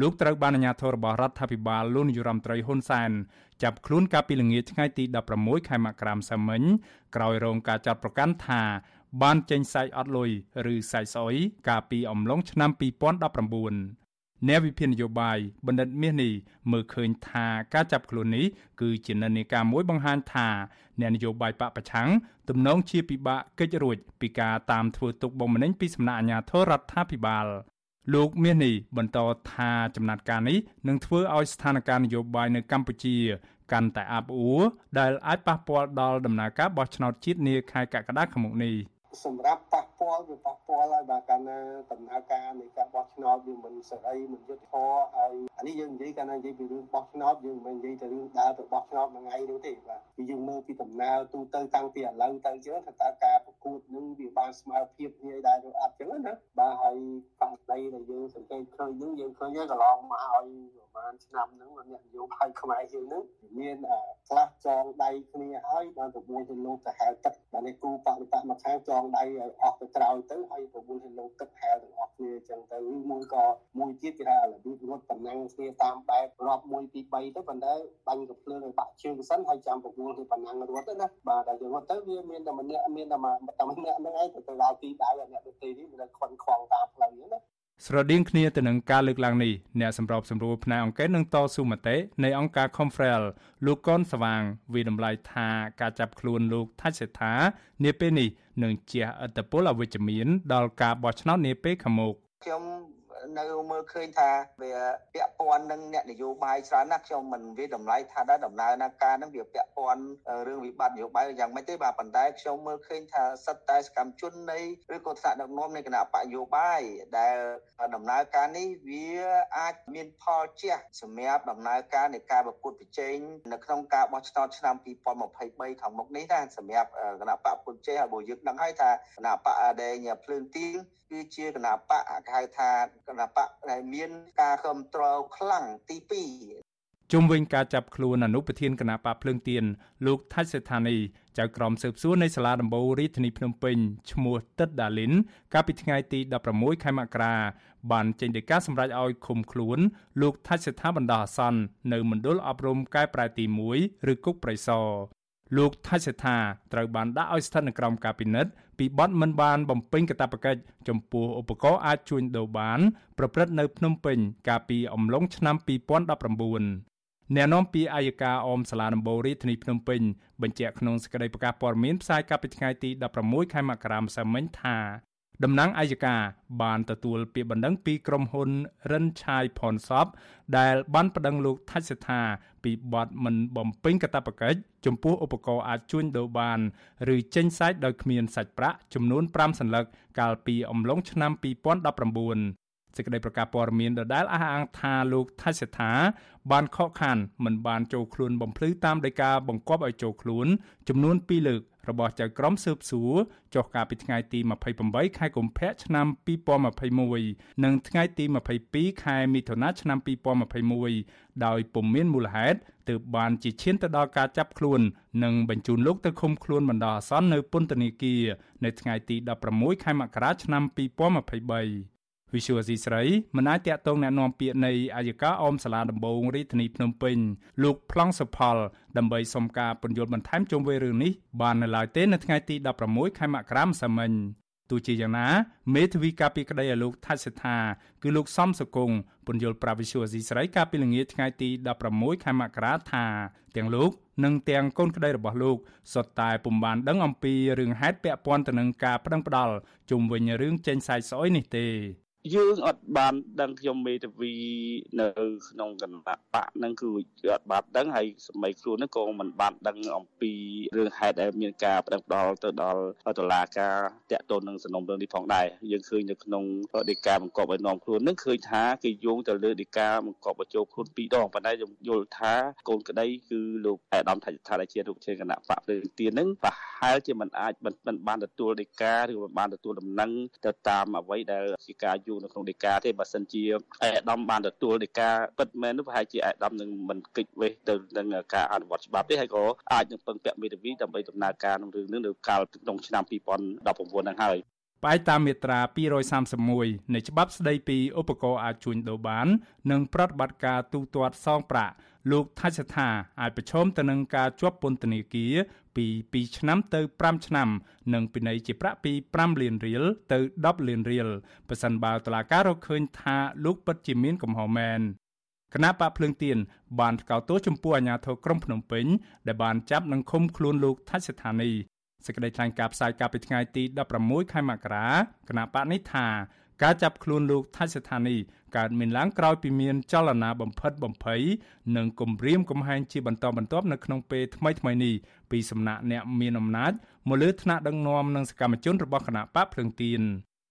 លោកត្រូវបានអាជ្ញាធររបស់រដ្ឋាភិបាលលោកនាយរដ្ឋមន្ត្រីហ៊ុនសែនចាប់ខ្លួនកាលពីល្ងាចថ្ងៃទី16ខែមករាសាមិញក្រោយរងការចាត់ប្រកាន់ថាបានចេញសាច់អត់លុយឬសាច់ស្អុយកាលពីអំឡុងឆ្នាំ2019អ្នកវិភាគនយោបាយបណ្ឌិតមាសនេះមើលឃើញថាការចាប់ខ្លួននេះគឺជានិន្នាការមួយបង្ហាញថាអ្នកនយោបាយបកប្រឆាំងទំនងជាពិបាកកិច្ចរួចពីការតាមធ្វើទុកបុកម្នេញពីសំណាក់អាជ្ញាធររដ្ឋាភិបាល លោកមាសនេះបន្តថាចំណាត់ការនេះនឹងធ្វើឲ្យស្ថានភាពនយោបាយនៅកម្ពុជា កាន់តែអាប់អួរដែលអាចប៉ះពាល់ដល់ដំណើរការបោះឆ្នោតជាតិនាខែកក្កដាខាងមុខនេះ។ សម្រាប់ប៉ះពាល់វាប៉ះពាល់ហើយបាទកាលណាដំណើរការនៃការបោះឆ្នោតវាមិនសេរីមិនយុត្តិធម៌ហើយអានេះយើងនិយាយកាលណានិយាយពីរឿងបោះឆ្នោតយើងមិននិយាយទៅរឿងដើរទៅបោះឆ្នោតមួយថ្ងៃនោះទេបាទគឺយើងមើលពីដំណើរទូទៅតាំងពីឥឡូវទៅចឹងថាតើការប្រកួតនឹងវាបានស្មើភាពគ្នាដែរឬអត់ចឹងណាបាទហើយករណីដែលយើងសង្កេតឃើញនឹងយើងឃើញកន្លងមកឲ្យប្រហែលឆ្នាំហ្នឹងអ្នកនយោបាយខ្មែរយើងហ្នឹងមានខ្លះចងដៃគ្នាហើយបានប្រមូលទៅលោកទៅហែលទឹកបាទនេះគូបរិបត្តិមកខាងចងដៃឲ្យអស់ទៅក្រោយទៅហើយប្រមូលទៅលោកទឹកហែលទាំងអស់គ្នាអញ្ចឹងទៅមួយក៏មួយទៀតគេថារបៀបរត់តំណែងគ្នាតាមបែបរាប់1 2 3ទៅប៉ុន្តែបាញ់កំភ្លើងឲ្យបាក់ជើងសិនហើយចាំប្រមូលទៅតំណែងរត់ទៅណាបាទតែយើងរត់ទៅវាមានតែម្នាក់មានតែតែម្នាក់ហ្នឹងឯងទៅដល់ទីដៅអ្នកដទៃនេះវាខន់ខ្វងតាមផ្លូវហ្នឹងណា ស្រដៀងគ្នាទៅនឹងការលើកឡើងនេះអ្នកសម្របសម្រួលផ្នែកអង្គការនឹងតស៊ូមតិនៃអង្គការ Confrel លោកកនស្វាងវិដំឡៃថាការចាប់ខ្លួនលោកថាច់សេដ្ឋានាពេលនេះនឹងជះឥទ្ធិពលអវិជ្ជមានដល់ការបោះឆ្នោតនាពេលខាងមុខខ្ញុំ នៅមើលឃើញថាវាពាក់ព័ន្ធនឹងអ្នកនយោបាយច្រើនណាស់ខ្ញុំមិនវាតម្លៃថាដែរដំណើរណាការនឹងវាពាក់ព័ន្ធរឿងវិបត្តិនយោបាយយ៉ាងម៉េចទេបាទប៉ុន្តែខ្ញុំមើលឃើញថាសិតតែសកម្មជននៃឬក៏ថ្នាក់ដឹកនាំនៃគណៈបកនយោបាយដែលដំណើរការនេះវាអាចមានផលជះសម្រាប់ដំណើរការនៃការប្រកួតប្រជែងនៅក្នុងការបោះឆ្នោតឆ្នាំ2023ខាងមុខនេះណាសម្រាប់គណៈបកពុនជ័យហើយបើយើងដឹងហើយថាគណៈបកដែលភ្លើងទីគឺជាគណៈបកគេហៅថាគណៈបកដែលមានការគ្រប់គ្រងខ្លាំងទី2ជុំវិញការចាប់ខ្លួនអនុប្រធានគណៈបកភ្លើងទៀនលោកថាច់សេដ្ឋានីចៅក្រមស៊ើបសួរនៃសាលាដំបូងរាជធានីភ្នំពេញឈ្មោះទឹកដាលីនកាលពីថ្ងៃទី16ខែមករាបានចេញដីកាសម្រេចឲ្យឃុំខ្លួនលោកថាច់សេដ្ឋាបណ្ដោះអាសន្ននៅមណ្ឌលអប់រំកែប្រែទី1ឬគុកប្រៃសរលោកថាច់សេដ្ឋាត្រូវបានដាក់ឲ្យស្ថិតនៅក្រោមការពិនិត្យ ពីបទមិនបានបំពេញកាតព្វកិច្ចចំពោះឧបករណ៍អាចជួញដូរបាន ប្រព្រឹត្តនៅភ្នំពេញ កាលពីអំឡុងឆ្នាំ2019អ្នកនាំពាក្យអัยការអមសាលាដំបូងរាជធានីភ្នំពេញបញ្ជាក់ក្នុងសេចក្តីប្រកាសព័ត៌មានផ្សាយកាលពីថ្ងៃទី16ខែមករាម្សិលមិញថា តំណាងអัยការបានទទួលពាក្យបណ្ដឹងពីក្រុមហ៊ុនរិនឆាយផនសពដែលបានប្តឹងលោកថាច់សេថាពីបទមិនបំពេញកាតព្វកិច្ចចំពោះឧបករណ៍អាចជួញដូរបានឬចេញសាច់ដោយគ្មានសាច់ប្រាក់ចំនួន5សន្លឹកកាលពីអំឡុងឆ្នាំ2019សេចក្តីប្រកាសព័ត៌មានដដែលអះអាងថាលោកថៃសេដ្ឋាបានខកខានមិនបានចូលខ្លួនបំភ្លឺតាមដីកាបង្គាប់ឲ្យចូលខ្លួនចំនួន2លើក របស់ចៅក្រមស៊ើបសួរចុះកាលពីថ្ងៃទី28ខែកុម្ភៈឆ្នាំ2021និងថ្ងៃទី22ខែមិថុនាឆ្នាំ2021ដោយពុំមានមូលហេតុទើបបានជាឈានទៅដល់ការចាប់ខ្លួននិងបញ្ជូនលោកទៅឃុំខ្លួនបណ្ដោះអាសន្ននៅពន្ធនាគារនៅថ្ងៃទី16ខែមករាឆ្នាំ2023 វិសុវស៊ីស្រីមិនអាចតាក់ទងแนะនាំពាក្យនៃអាយកាអមសាលាដំបងរាជធានីភ្នំពេញលោកប្លង់សុផលដើម្បីសុំការពន្យល់បន្ថែមជុំវិញរឿងនេះបាននៅឡើយទេនៅថ្ងៃទី16ខែមករាម្សិលមិញទោះជាយ៉ាងណាមេធាវីការពីក្តីឲ្យលោកថាច់សេថាគឺលោកសំសុគងពន្យល់ប្រាវិសុវស៊ីស្រីកាលពីល្ងាចថ្ងៃទី16ខែមករាថាទាំងលោកនិងទាំងកូនក្តីរបស់លោកសុទ្ធតែពុំបានដឹងអំពីរឿងហេតុពាក់ព័ន្ធទៅនឹងការប្តឹងផ្តល់ជុំវិញរឿងចេញសាយស្អុយនេះទេ យើងអត់បានដឹងខ្ញុំមេធាវីនៅក្នុងគណៈបកហ្នឹងគឺអត់បានដឹងហើយសម័យខ្លួនហ្នឹងក៏មិនបានដឹងអំពីរឿងហេតុដែលមានការប្តឹងផ្ដល់ទៅដល់តុលាការតាក់ទងនឹងសំណុំរឿងនេះផងដែរយើងឃើញនៅក្នុងដីកាបង្កប់ឲ្យនាំខ្លួនហ្នឹងឃើញថាគេយោងទៅលើដីកាបង្កប់បញ្ចូលខ្លួនពីរដងប៉ុន្តែខ្ញុំយល់ថាកូនក្តីគឺលោកអេដាមថាថាជារូបជាគណៈបកភ្លើងទៀនហ្នឹងប្រហែលជាមិនអាចមិនបានទទួលដីកាឬមិនបានទទួលដំណឹងទៅតាមអ្វីដែលជាការយោងនៅក្នុងដីកាទេបើសិនជាអាដាមបានទទួលដីកាពិតមែននោះប្រហែលជាអាដាមនឹងមិនគិតវេសទៅនឹងការអនុវត្តច្បាប់ទេហើយក៏អាចនឹងពឹងពាក់មេធាវីដើម្បីដំណើរការក្នុងរឿងនេះនៅកាលក្នុងឆ្នាំ2019ហ្នឹងហើយផ្អែកតាមមាត្រា231នៃច្បាប់ស្តីពីឧបករណ៍អាចជួញដូរបាន និងប្រតិបត្តិការទូទាត់សងប្រាក់ លោកថាច់សថាអាចប្រឈមទៅនឹងការជាប់ពន្ធនាគារពី2ឆ្នាំទៅ5ឆ្នាំ និងពិន័យជាប្រាក់ពី5លានរៀលទៅ10លានរៀលប្រសិនបើតុលាការរកឃើញថាលោកពិតជាមានកំហុសមែនគណៈបកភ្លើងទៀនបានថ្កោលទោសចំពោះអាជ្ញាធរក្រុងភ្នំពេញដែលបានចាប់និងឃុំខ្លួនលោកថាច់ស្ថានីសេចក្តីថ្លែងការណ៍ផ្សាយកាលពីថ្ងៃទី16ខែមករាគណៈបកនេះថា ការចាប់ខ្លួនលោកថាច់ស្ថានីកើតមានឡើងក្រោយពីមានចលនាបំផិតបំភ័យនិងគំរាមកំហែងជាបន្តបន្ទាប់នៅក្នុងពេលថ្មីៗនេះពីសំណាក់អ្នកមានអំណាចមកលើថ្នាក់ដឹកនាំនិងសកម្មជនរបស់គណៈបកភ្លើងទៀន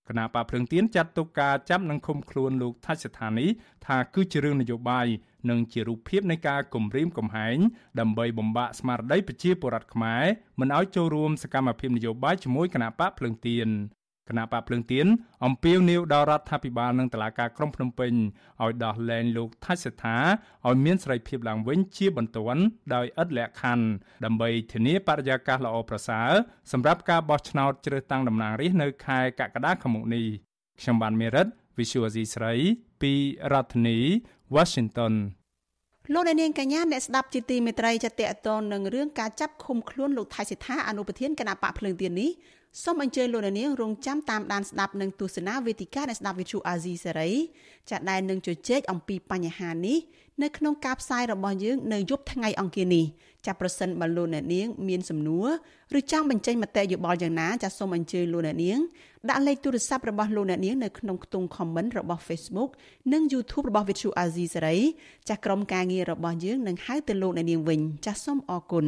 គណៈបកភ្លើងទៀនចាត់ទុកការចាប់និងឃុំខ្លួនលោកថាច់ស្ថានីថាគឺជារឿងនយោបាយនិងជារូបភាពនៃការគំរាមកំហែងដើម្បីបំបាក់ស្មារតីប្រជាពលរដ្ឋខ្មែរមិនឲ្យចូលរួមសកម្មភាពនយោបាយជាមួយគណៈបកភ្លើងទៀន គណៈបកភ្លើងទៀនអំពាវនាវដល់រដ្ឋាភិបាលនិងតុលាការក្រុងភ្នំពេញឲ្យដោះលែងលោកថាច់សេដ្ឋាឲ្យមានសេរីភាពឡើងវិញជាបន្ទាន់ដោយឥតលក្ខខណ្ឌដើម្បីធានាបរិយាកាសល្អប្រសើរសម្រាប់ការបោះឆ្នោតជ្រើសតាំងតំណាងរាស្ត្រនៅខែកក្កដាខាងមុខនេះខ្ញុំបានមេរិត Visual Asia ស្រីពីរដ្ឋធានី Washington លោកអ្នកនាងកញ្ញាអ្នកស្ដាប់ជាទីមេត្រីចាតតតនឹងរឿងការចាប់ឃុំខ្លួនលោកថៃសិដ្ឋាអនុប្រធានគណៈបកភ្លើងទៀននេះ សូមអញ្ជើញលោកនាងរងចាំតាមដានស្ដាប់និងទស្សនាវេទិកានៃស្ដាប់វិទ្យុអាស៊ីសេរីចាដែលនឹងជជែកអំពីបញ្ហានេះនៅក្នុងការផ្សាយរបស់យើងនៅយប់ថ្ងៃអង្គារនេះចាប់ប្រសិនបើលោកអ្នកនាងមានសំណួរឬចង់បញ្ចេញមតិយោបល់យ៉ាងណាចាសូមអញ្ជើញលោកអ្នកនាងដាក់លេខទូរស័ព្ទរបស់លោកអ្នកនាងនៅក្នុងខ្ទង់ comment របស់ Facebook និង YouTube របស់ Vithu Azizi សេរីចាស់ក្រុមការងាររបស់យើងនឹងហៅទៅលោកអ្នកនាងវិញចាសសូមអរគុណ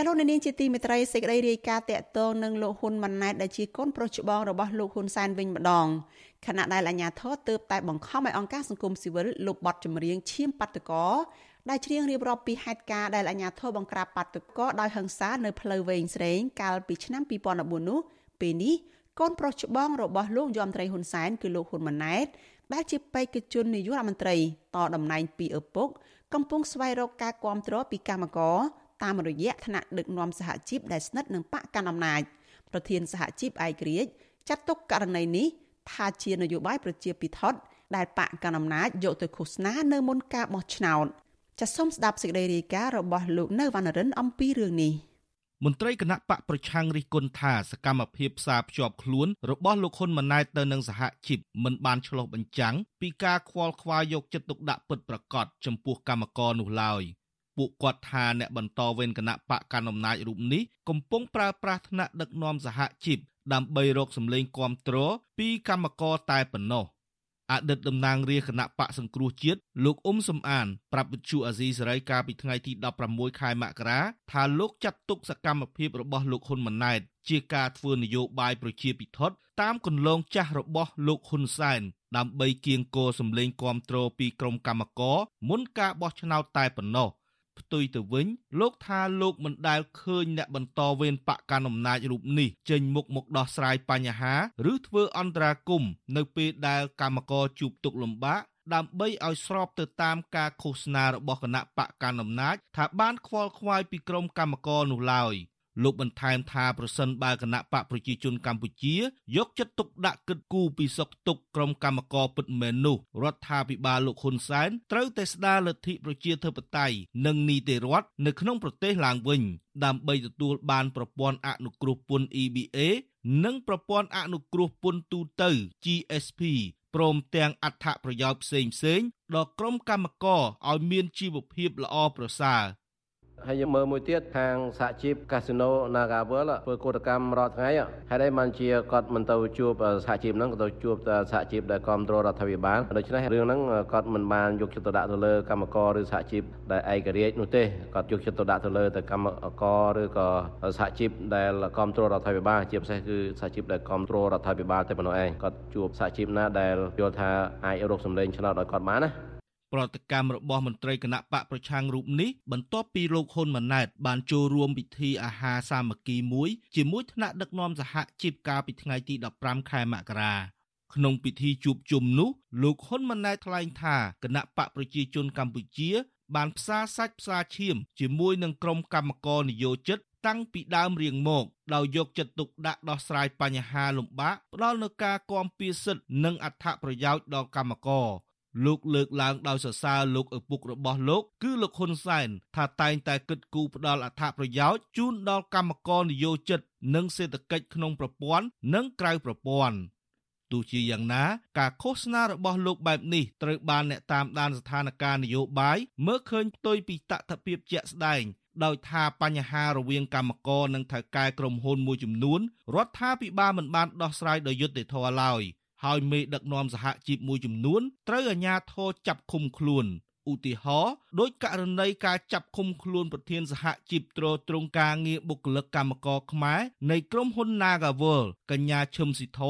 ចលនានាងជាទីមេត្រីសេចក្តីរាយការណ៍តាក់ទងនឹងលោកហ៊ុនម៉ាណែតដែលជាកូនប្រុសច្បងរបស់លោកហ៊ុនសែនវិញម្ដងខណៈដែលអាជ្ញាធរទើបតែបង្ខំឲ្យអង្គការសង្គមស៊ីវិលលុបបទចម្រៀងឈាមបាតកោដែលច្រៀងរៀបរាប់ពីហេតុការណ៍ដែលអាជ្ញាធរបង្ក្រាបបាតុករដោយហិង្សានៅផ្លូវវែងស្រេងកាលពីឆ្នាំ2014នោះពេលនេះកូនប្រុសច្បងរបស់លោកយមត្រីហ៊ុនសែនគឺលោកហ៊ុនម៉ាណែតដែលជាបេក្ខជននាយករដ្ឋមន្ត្រីតតំណែងពីឪពុកកំពុងស្វែងរកការគ្រប់គ្រងពីកម្មករ តាមរយៈថ្នាក់ដឹកនាំសហជីពដែលស្និទ្ធនឹងបកកណ្ដាលអំណាចប្រធានសហជីពឯករាជ្យចាត់ទុកករណីនេះថាជានយោបាយប្រជាពិធដ្ឋដែលបកកណ្ដាលអំណាចយកទៅឃោសនានៅមុនការបោះឆ្នោតចាសសូមស្ដាប់សេចក្តីរាយការណ៍របស់លោកនៅវណ្ណរិនអំពីរឿងនេះមន្ត្រីគណៈបកប្រឆាំងរិះគន់ថាសកម្មភាពផ្សារភ្ជាប់ខ្លួនរបស់លោកហ៊ុនម៉ាណែតទៅនឹងសហជីពមិនបានឆ្លុះបញ្ចាំងពីការខ្វល់ខ្វាយយកចិត្តទុកដាក់ពិតប្រាកដចំពោះកម្មករនោះឡើយ ពួកគាត់ថាអ្នកបន្តវេនគណៈបកកណ្ដាលអំណាចរូបនេះកំពុងប្រើប្រាស់ថ្នាក់ដឹកនាំសហជីពដើម្បីរកសម្លេងគាំទ្រពីកម្មករតែប៉ុណ្ណោះអតីតតំណាងរាជគណៈបកសង្គ្រោះជាតិលោកអ៊ុំសំអានប្រាប់វិទ្យុអាស៊ីសេរីកាលពីថ្ងៃទី16ខែមករាថាលោកចាត់ទុកសកម្មភាពរបស់លោកហ៊ុនម៉ាណែត ជាការធ្វើនយោបាយប្រជាពិធតាមគន្លងចាស់របស់លោកហ៊ុនសែនដើម្បីគៀងគរសម្លេងគាំទ្រពីក្រុមកម្មករមុនការបោះឆ្នោតតែប៉ុណ្ណោះ ផ្ទុយទៅវិញលោកថាលោកមិនដែលឃើញអ្នកបន្តវេនបកកណ្ដាលអំណាចរូបនេះចេញមុខមកដោះស្រាយបញ្ហាឬធ្វើអន្តរាគមនៅពេលដែលកម្មករជួបទុក្ខលំបាកដើម្បីឲ្យស្របទៅតាមការឃោសនារបស់គណៈបកកណ្ដាលអំណាចថាបានខ្វល់ខ្វាយពីក្រុមកម្មករនោះឡើយ។ លោកបន្ថែមថាប្រសិនបើគណៈបកប្រជាជនកម្ពុជា យកចិត្តទុកដាក់គិតគូរពីសុខទុក្ខក្រុមកម្មករពិតមែននោះរដ្ឋាភិបាលលោកហ៊ុនសែនត្រូវតែស្ដារលទ្ធិប្រជាធិបតេយ្យនិងនីតិរដ្ឋនៅក្នុងប្រទេសឡើងវិញដើម្បីទទួលបានប្រព័ន្ធអនុគ្រោះពន្ធ EBA និងប្រព័ន្ធអនុគ្រោះពន្ធទូទៅ GSP ព្រមទាំងអត្ថប្រយោជន៍ផ្សេងៗដល់ក្រុមកម្មករឲ្យមានជីវភាពល្អប្រសើរ ហើយយើងមើលមួយទៀតខាងសហជីពកាស៊ីណូ Nagavel ធ្វើកោតកម្មរាល់ថ្ងៃហេតុអីបានជាគាត់មិនទៅជួបសហជីពហ្នឹងក៏ទៅជួបសហជីពដែលគ្រប់គ្រងរដ្ឋាភិបាលដូច្នេះរឿងហ្នឹងគាត់មិនបានយកចិត្តទុកដាក់ទៅលើកម្មករឬសហជីពដែលឯករាជ្យនោះទេគាត់យកចិត្តទុកដាក់ទៅលើទៅកម្មករឬក៏សហជីពដែលគ្រប់គ្រងរដ្ឋាភិបាលជាពិសេសគឺសហជីពដែលគ្រប់គ្រងរដ្ឋាភិបាលតែប៉ុណ្ណោះឯងគាត់ជួបសហជីពណាដែលយល់ថាអាចរកសម្លេងឆ្នោតឲ្យគាត់បានណា ប្រតិកម្មរបស់មន្ត្រីគណៈបកប្រឆាំងរូបនេះបន្ទាប់ពីលោកហ៊ុនម៉ាណែត បានចូលរួមពិធីអាហារសាមគ្គីមួយជាមួយថ្នាក់ដឹកនាំសហជីពកាលពីថ្ងៃទី15ខែមករាក្នុងពិធីជួបជុំនោះលោកហ៊ុនម៉ាណែតថ្លែងថាគណៈបកប្រជាជនកម្ពុជា បានផ្សារសាច់ផ្សារឈាម ជាមួយនឹងក្រុមកម្មករនយោជិតតាំងពីដើមរៀងមកដោយយកចិត្តទុកដាក់ដោះស្រាយបញ្ហាលំបាកផ្ដល់នូវការគាំពៀសិទ្ធនិងអត្ថប្រយោជន៍ដល់កម្មករ លោកលើកឡើងដោយសរសើរលោកឪពុករបស់លោក គឺលោកហ៊ុនសែនថាតែងតែគិតគូរផ្ដល់អត្ថប្រយោជន៍ជូនដល់កម្មករនិយោជិត និងសេដ្ឋកិច្ចក្នុងប្រព័ន្ធនិងក្រៅប្រព័ន្ធទោះជាយ៉ាងណាការឃោសនារបស់លោកបែបនេះត្រូវបានអ្នកតាមដានស្ថានភាពនយោបាយមើលឃើញផ្ទុយពីតថភាពជាក់ស្ដែងដោយថាបញ្ហារវាងកម្មករនិងថៅកែក្រុមហ៊ុនមួយចំនួនរដ្ឋាភិបាលមិនបានដោះស្រាយដោយយុត្តិធម៌ឡើយ ហើយមេដឹកនាំសហជីពមួយចំនួនត្រូវអាជ្ញាធរចាប់ឃុំខ្លួនឧទាហរណ៍ដោយករណីការចាប់ឃុំខ្លួនប្រធានសហជីពត្រួតត្រងការងារបុគ្គលិកកម្មករខ្មែរនៃក្រុមហ៊ុន Nagawal កញ្ញាឈឹមស៊ីធ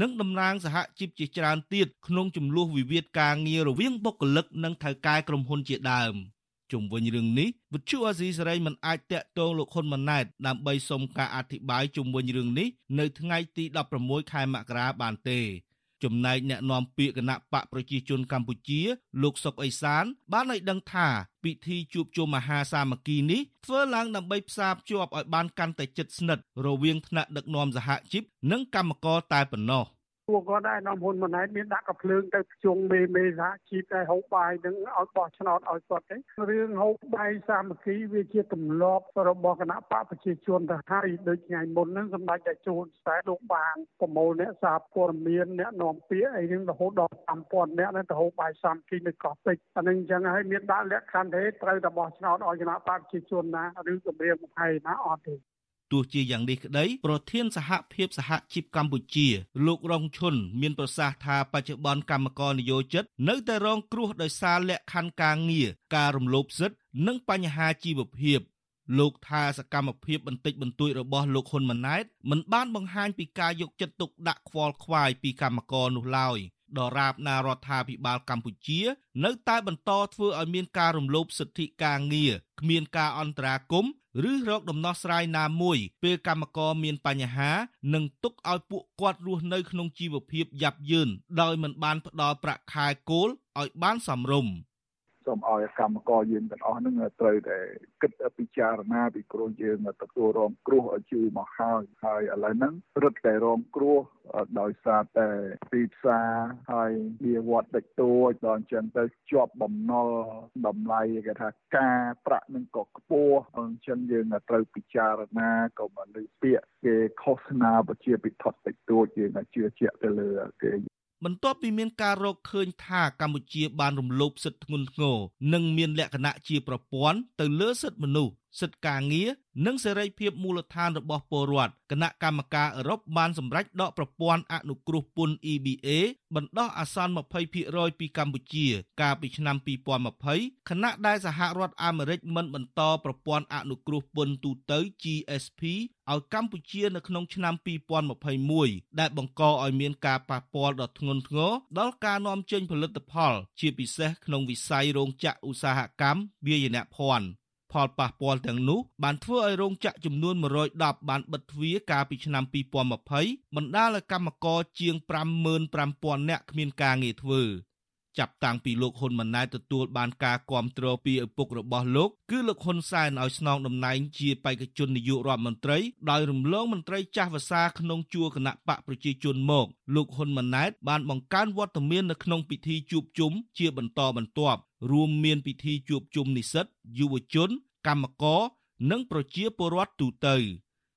និងតំណាងសហជីពជាច្រើនទៀតក្នុងចំនួនវិវាទការងាររវាងបុគ្គលិកនិងថៅកែក្រុមហ៊ុនជាដើមជុំវិញរឿងនេះវិទ្យុអាស៊ីសេរីមិនអាចតាក់ទងលោកហ៊ុនម៉ាណែតដើម្បីសុំការអធិប្បាយជុំវិញរឿងនេះនៅថ្ងៃទី16ខែមករាបានទេ ចំណែកអ្នកនាំពាក្យគណៈបកប្រជាជនកម្ពុជា លោកសុកអេសាន បានឲ្យដឹងថាពិធីជួបជុំមហាសាមគ្គីនេះធ្វើឡើងដើម្បីផ្សារភ្ជាប់ឲ្យបានកាន់តែជិតស្និទ្ធរវាងថ្នាក់ដឹកនាំសហជីពនិងកម្មករតែប៉ុណ្ណោះ ពួកគាត់ឯកឧត្តមហ៊ុនម៉ាណែតមានដាក់កំភ្លើងទៅជុងមេមេសហជីពឲ្យហូបបាយនឹងឲ្យបោះឆ្នោតឲ្យគាត់ទេរឿងហូបបាយសាមគ្គីវាជាទម្លាប់របស់គណៈបកប្រជាជនទៅហើយដូចថ្ងៃមុនហ្នឹងសម្ដេចតែជួនខ្សែលោកបានប្រមូលអ្នកសារព័ត៌មានអ្នកនាំពាក្យអីហ្នឹងរហូតដល់5000អ្នកហ្នឹងទៅហូបបាយសាមគ្គីនៅកោះពេជ្រអានឹងអញ្ចឹងហើយមានដាក់លក្ខខណ្ឌទេត្រូវតែបោះឆ្នោតឲ្យគណៈបកប្រជាជនណាឬគម្រាមកំហែងណាអត់ទេ ទោះជាយ៉ាងនេះក្តីប្រធានសហភាពសហជីពកម្ពុជា លោករងឈុនមានប្រសាសន៍ថាបច្ចុប្បន្នកម្មករនិយោជិត នៅតែរងគ្រោះដោយសារលក្ខខណ្ឌការងារការរំលោភសិទ្ធិនិងបញ្ហាជីវភាពលោកថាសកម្មភាពបន្តិចបន្តួចរបស់លោកហ៊ុនម៉ាណែតមិនបានបង្ហាញពីការយកចិត្តទុកដាក់ខ្វល់ខ្វាយពីកម្មករនោះឡើយដរាបណារដ្ឋាភិបាលកម្ពុជា នៅតែបន្តធ្វើឲ្យមានការរំលោភសិទ្ធិការងារគ្មានការអន្តរាគមន៍ ឬរកដំណោះស្រាយណាមួយពេលកម្មករមានបញ្ហានិងទុកឲ្យពួកគាត់រស់នៅក្នុងជីវភាពយ៉ាប់យ៉ឺនដោយមិនបានផ្ដល់ប្រាក់ខែគោលឲ្យបានសមរម្យ សូមឲ្យកម្មករយើងទាំងអស់ហ្នឹងត្រូវតែគិតពិចារណាពីព្រោះយើងទទួលរងគ្រោះជឿមកហើយហើយឥឡូវហ្នឹងរឹតតែរងគ្រោះដោយសារតែទីផ្សារហើយវាវត្តតិចតួចដល់អញ្ចឹងទៅជាប់បំណុលតម្លៃគេថាការប្រាក់នឹងក៏ខ្ពស់អញ្ចឹងយើងត្រូវពិចារណាក៏មកលើពាក្យគេឃោសនាប្រជាពិធតិចតួចយើងជឿជាក់ទៅលើគេ បន្ទាប់ពីមានការរកឃើញថាកម្ពុជាបានរំលោភសិទ្ធិធ្ងន់ធ្ងរនិងមានលក្ខណៈជាប្រព័ន្ធទៅលើសិទ្ធិមនុស្ស សិទ្ធិការងារនិងសេរីភាពមូលដ្ឋានរបស់ពលរដ្ឋគណៈកម្មការអឺរ៉ុបបានសម្រេចដកប្រព័ន្ធអនុគ្រោះពន្ធ EBA បណ្ដោះអាសន្ន20%ពីកម្ពុជា កាលពីឆ្នាំ2020ខណៈដែលសហរដ្ឋអាមេរិកមិនបន្តប្រព័ន្ធអនុគ្រោះពន្ធទូទៅ GSP ឲ្យកម្ពុជានៅក្នុងឆ្នាំ2021ដែលបង្កឲ្យមានការប៉ះពាល់ដ៏ធ្ងន់ធ្ងរដល់ការនាំចេញផលិតផល ជាពិសេសក្នុងវិស័យរោងចក្រឧស្សាហកម្មវាយនភ័ណ្ឌ ផលប៉ះពាល់ទាំងនោះបានធ្វើឲ្យរោងចក្រចំនួន110បានបិទទ្វារកាលពីឆ្នាំ2020បណ្ដាលឲ្យកម្មករជាង55,000នាក់គ្មានការងារធ្វើចាប់តាំងពីលោកហ៊ុនម៉ាណែតទទួលបានការគ្រប់គ្រងពីឪពុករបស់លោកគឺលោកហ៊ុនសែនឲ្យស្នងតំណែងជាបេក្ខជននាយករដ្ឋមន្ត្រីដោយរំលងមន្ត្រីចាស់វសាក្នុងជួរគណៈបកប្រជាជនមកលោកហ៊ុនម៉ាណែតបានបង្កើនវត្តមាននៅក្នុងពិធីជួបជុំជាបន្តបន្ទាប់ រួមមានពិធីជួបជុំនិស្សិតយុវជន កម្មករនិងប្រជាពលរដ្ឋទូទៅ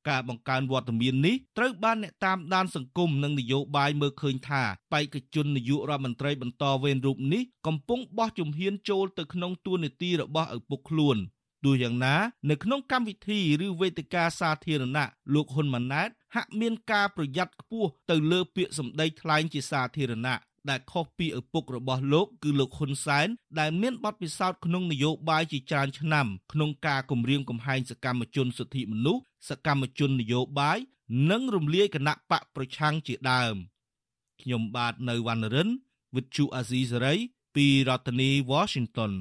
ការបង្កើនវត្តមាននេះត្រូវបានអ្នកតាមដានសង្គមនិងនយោបាយមើលឃើញថាបេក្ខជននាយករដ្ឋមន្ត្រីបន្តវេនរូបនេះកំពុងបោះជំហានចូលទៅក្នុងទួនាទីរបស់ឪពុកខ្លួនទោះយ៉ាងណានៅក្នុងកម្មវិធីឬវេទិកាសាធារណៈលោកហ៊ុនម៉ាណែតហាក់មានការប្រយ័ត្នខ្ពស់ទៅលើពាក្យសម្ដីថ្លែងជាសាធារណៈ ដែលខុសពីឪពុករបស់លោកគឺលោកហ៊ុនសែនដែលមានបទពិសោធន៍ក្នុងនយោបាយជាច្រើនឆ្នាំក្នុងការគម្រាមកំហែងសកម្មជនសិទ្ធិមនុស្សសកម្មជននយោបាយនិងរំលាយគណៈបកប្រឆាំងជាដើមខ្ញុំបាទនៅវណ្ណរិន with Chu Azizi Saray ពីរដ្ឋធានី Washington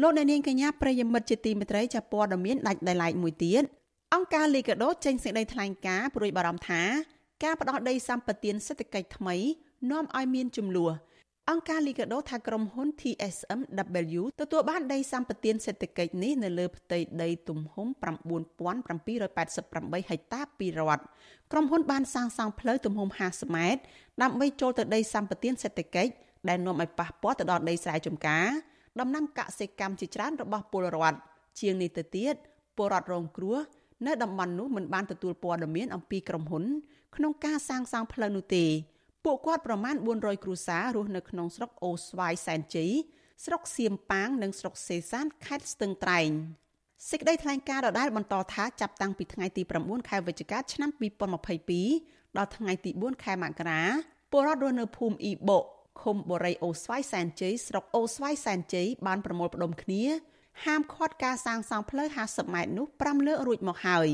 លោកអ្នកនាងកញ្ញាប្រិយមិត្តជាទីមេត្រីចាប់ព័ត៌មានដាច់ដោយឡែកមួយទៀតអង្គការលីកាដូចេញសេចក្តីថ្លែងការណ៍ព្រួយបារម្ភថាការផ្ដោតដីសម្បត្តិសេដ្ឋកិច្ចថ្មី នាំឲ្យមានចំនួនអង្គការលីកាដូថាក្រុមហ៊ុន TSMW ទទួលបានដីសម្បត្តិសេដ្ឋកិច្ចនេះនៅលើផ្ទៃដីទំហំ9788ហិកតាពីរដ្ឋក្រុមហ៊ុនបានសាងសង់ផ្លូវទំហំ50ម៉ែត្រដើម្បីចូលទៅដីសម្បត្តិសេដ្ឋកិច្ចដែលនាំឲ្យប៉ះពាល់ទៅដល់ដីស្រែចម្ការដំណាំកសិកម្មជាច្រើនរបស់ពលរដ្ឋជាងនេះទៅទៀតពលរដ្ឋរងគ្រោះនៅតំបន់នោះមិនបានទទួលព័ត៌មានអំពីក្រុមហ៊ុន ក្នុងការសាងសង់ផ្លូវនោះទេ ពួកគាត់ប្រមាណ400គ្រួសាររស់នៅក្នុងស្រុកអូស្វាយសែនជ័យស្រុកសៀមប៉ាង និងស្រុកសេសានខេត្តស្ទឹងត្រែងសេចក្តីថ្លែងការណ៍ដដែលបន្តថាចាប់តាំងពីថ្ងៃទី9ខែវិច្ឆិកាឆ្នាំ2022ដល់ថ្ងៃទី4ខែមករាពលរដ្ឋរស់នៅភូមិអ៊ីបុឃុំបូរីអូស្វាយសែនជ័យស្រុកអូស្វាយសែនជ័យបានប្រមូលផ្ដុំគ្នាហាមឃាត់ការសាងសង់ផ្លូវ50ម៉ែត្រនោះ5លើករួចមកហើយ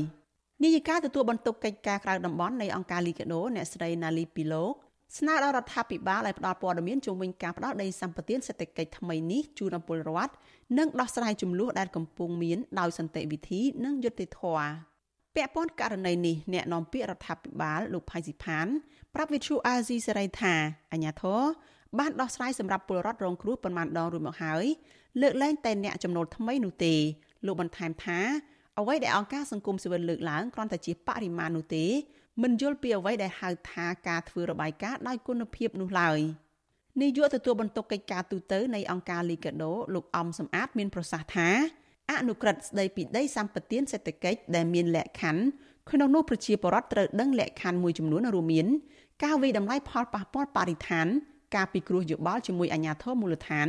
នាយិកាទទួលបន្ទុកកិច្ចការក្រៅតំបន់នៃអង្គការលីកាដូអ្នកស្រីណាលីពីលោក ស្នើដល់រដ្ឋាភិបាលឲ្យផ្ដល់ព័ត៌មានជុំវិញការផ្ដល់ដីសម្បត្តិសេដ្ឋកិច្ចថ្មីនេះជូនដល់ពលរដ្ឋនិងដោះស្រាយចំនួនដែលកំពុងមានដោយសន្តិវិធីនិងយុត្តិធម៌ពាក់ព័ន្ធករណីនេះអ្នកនាំពាក្យរដ្ឋាភិបាលលោកផៃស៊ីផានប្រាប់វិទ្យុអាស៊ីសេរីថាអាញាធរបានដោះស្រាយសម្រាប់ពលរដ្ឋរងគ្រោះប៉ុន្មានដងរួចមកហើយលើកលែងតែអ្នកចំណូលថ្មីនោះទេលោកបន្ថែមថាអ្វីដែលអង្គការសង្គមស៊ីវិលលើកឡើងគ្រាន់តែជាបរិមាណនោះទេ មិនយល់ពីអ្វីដែលហៅថាការធ្វើរបាយការណ៍ដោយគុណភាពនោះឡើយនាយកទទួលបន្ទុកកិច្ចការទូតនៃអង្គការ Liga do លោកអំសំអាតមានប្រសាសន៍ថាអនុក្រឹត្យស្ដីពីដីសម្បត្តិសេដ្ឋកិច្ចដែលមានលក្ខខណ្ឌក្នុងនោះប្រជាពលរដ្ឋត្រូវដឹងលក្ខខណ្ឌមួយចំនួនរួមមានការវិតម្លៃផលប៉ះពាល់បរិស្ថាន ការពិគ្រោះយោបល់ជាមួយអាជ្ញាធរមូលដ្ឋាន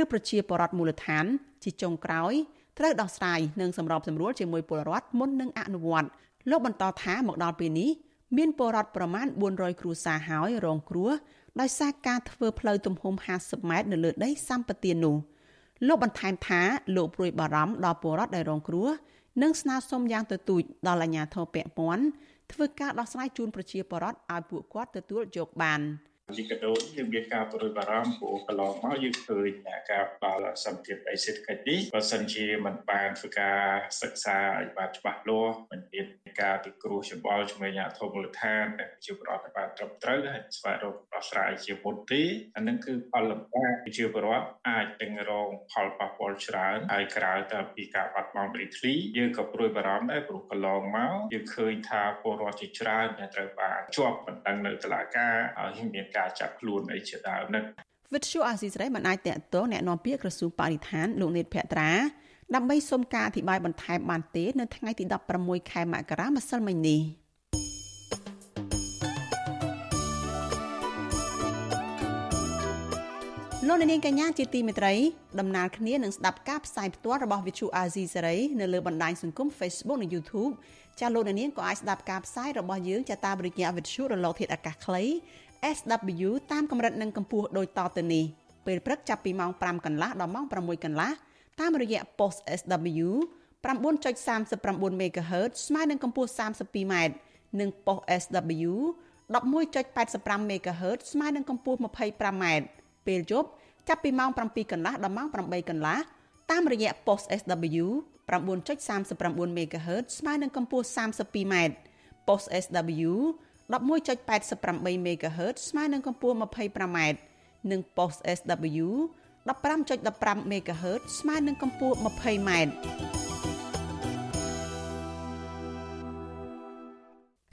ឬប្រជាពលរដ្ឋមូលដ្ឋាន ជាចុងក្រោយត្រូវដោះស្រាយនិងសម្របសម្រួលជាមួយពលរដ្ឋមុននឹងអនុវត្ត លោកបន្តថាមកដល់ពេលនេះមានពលរដ្ឋប្រមាណ400គ្រួសារហើយរងគ្រោះដោយសារការធ្វើផ្លូវទំហំ50ម៉ែត្រនៅលើដីសម្បត្តិនោះលោកបន្ថែមថាលោកព្រួយបារម្ភដល់ពលរដ្ឋដែលរងគ្រោះនិងស្នើសុំយ៉ាងទទូចដល់អាជ្ញាធរពាក់ព័ន្ធធ្វើការដោះស្រាយជូនប្រជាពលរដ្ឋឲ្យពួកគាត់ទទួលយកបាន។ ជាកដោយើងមានការប្រួយបារម្ភព្រោះកន្លងមកយើងឃើញការផ្ដល់សម្ភារៈសេដ្ឋកិច្ចនេះបើសិនជាមិនបានធ្វើការសិក្សាឲ្យបានច្បាស់លាស់មិនមានការពិគ្រោះច្បល់ជាមួយអាជ្ញាធរមូលដ្ឋានដែលជាប្រវត្តិបានត្រឹមត្រូវហើយស្វែងរកដោះស្រាយជាមុនទេអានឹងគឺផលលំបាកជាប្រវត្តិអាចនឹងរងផលប៉ះពាល់ច្រើនហើយក្រៅទៅពីការបាត់បង់ដីធ្លីយើងក៏ព្រួយបារម្ភដែរព្រោះកន្លងមកយើងឃើញថាពលរដ្ឋជាច្រើនដែលត្រូវបានជាប់បណ្ដឹងនៅតុលាការហើយមានការចាប់ខ្លួនអីជាដើមហ្នឹងវិទ្យុអាស៊ីសេរីមិនអាចតកតងแนะនាំពាក្យក្រសួងបរិស្ថានលោកនេតភក្ត្រាដើម្បីសុំការអធិប្បាយបន្ថែមបានទេនៅថ្ងៃទី16ខែមករាម្សិលមិញនេះលោកនាងកញ្ញាជាទីមេត្រីដំណើរគ្នានឹងស្ដាប់ការផ្សាយផ្ទាល់របស់ Vithu Azizi Serai នៅលើបណ្ដាញសង្គម Facebook និង YouTube ចាលោកនាងក៏អាចស្ដាប់ការផ្សាយរបស់យើងចាតាមរយៈ Vithu រលកធាតុអាកាសខ្លី SW តាមកម្រិតនិងកម្ពស់ដូចតទៅនេះពេលព្រឹកចាប់ពីម៉ោង5កន្លះដល់ម៉ោង6កន្លះតាមរយៈ post SW 9.39 MHz ស្មើនឹងកម្ពស់ 32m និង post SW 11.85 MHz ស្មើនឹងកម្ពស់ 25m ពេលយប់ចាប់ពីម៉ោង7កន្លះដល់ម៉ោង8កន្លះតាមរយៈ post SW 9.39 MHz ស្មើនឹងកម្ពស់ 32m post SW 11.88 MHz ស្មើនឹងកម្ពស់ 25m និង post SW 15.15 MHz ស្មើនឹងកម្ពស់ 20m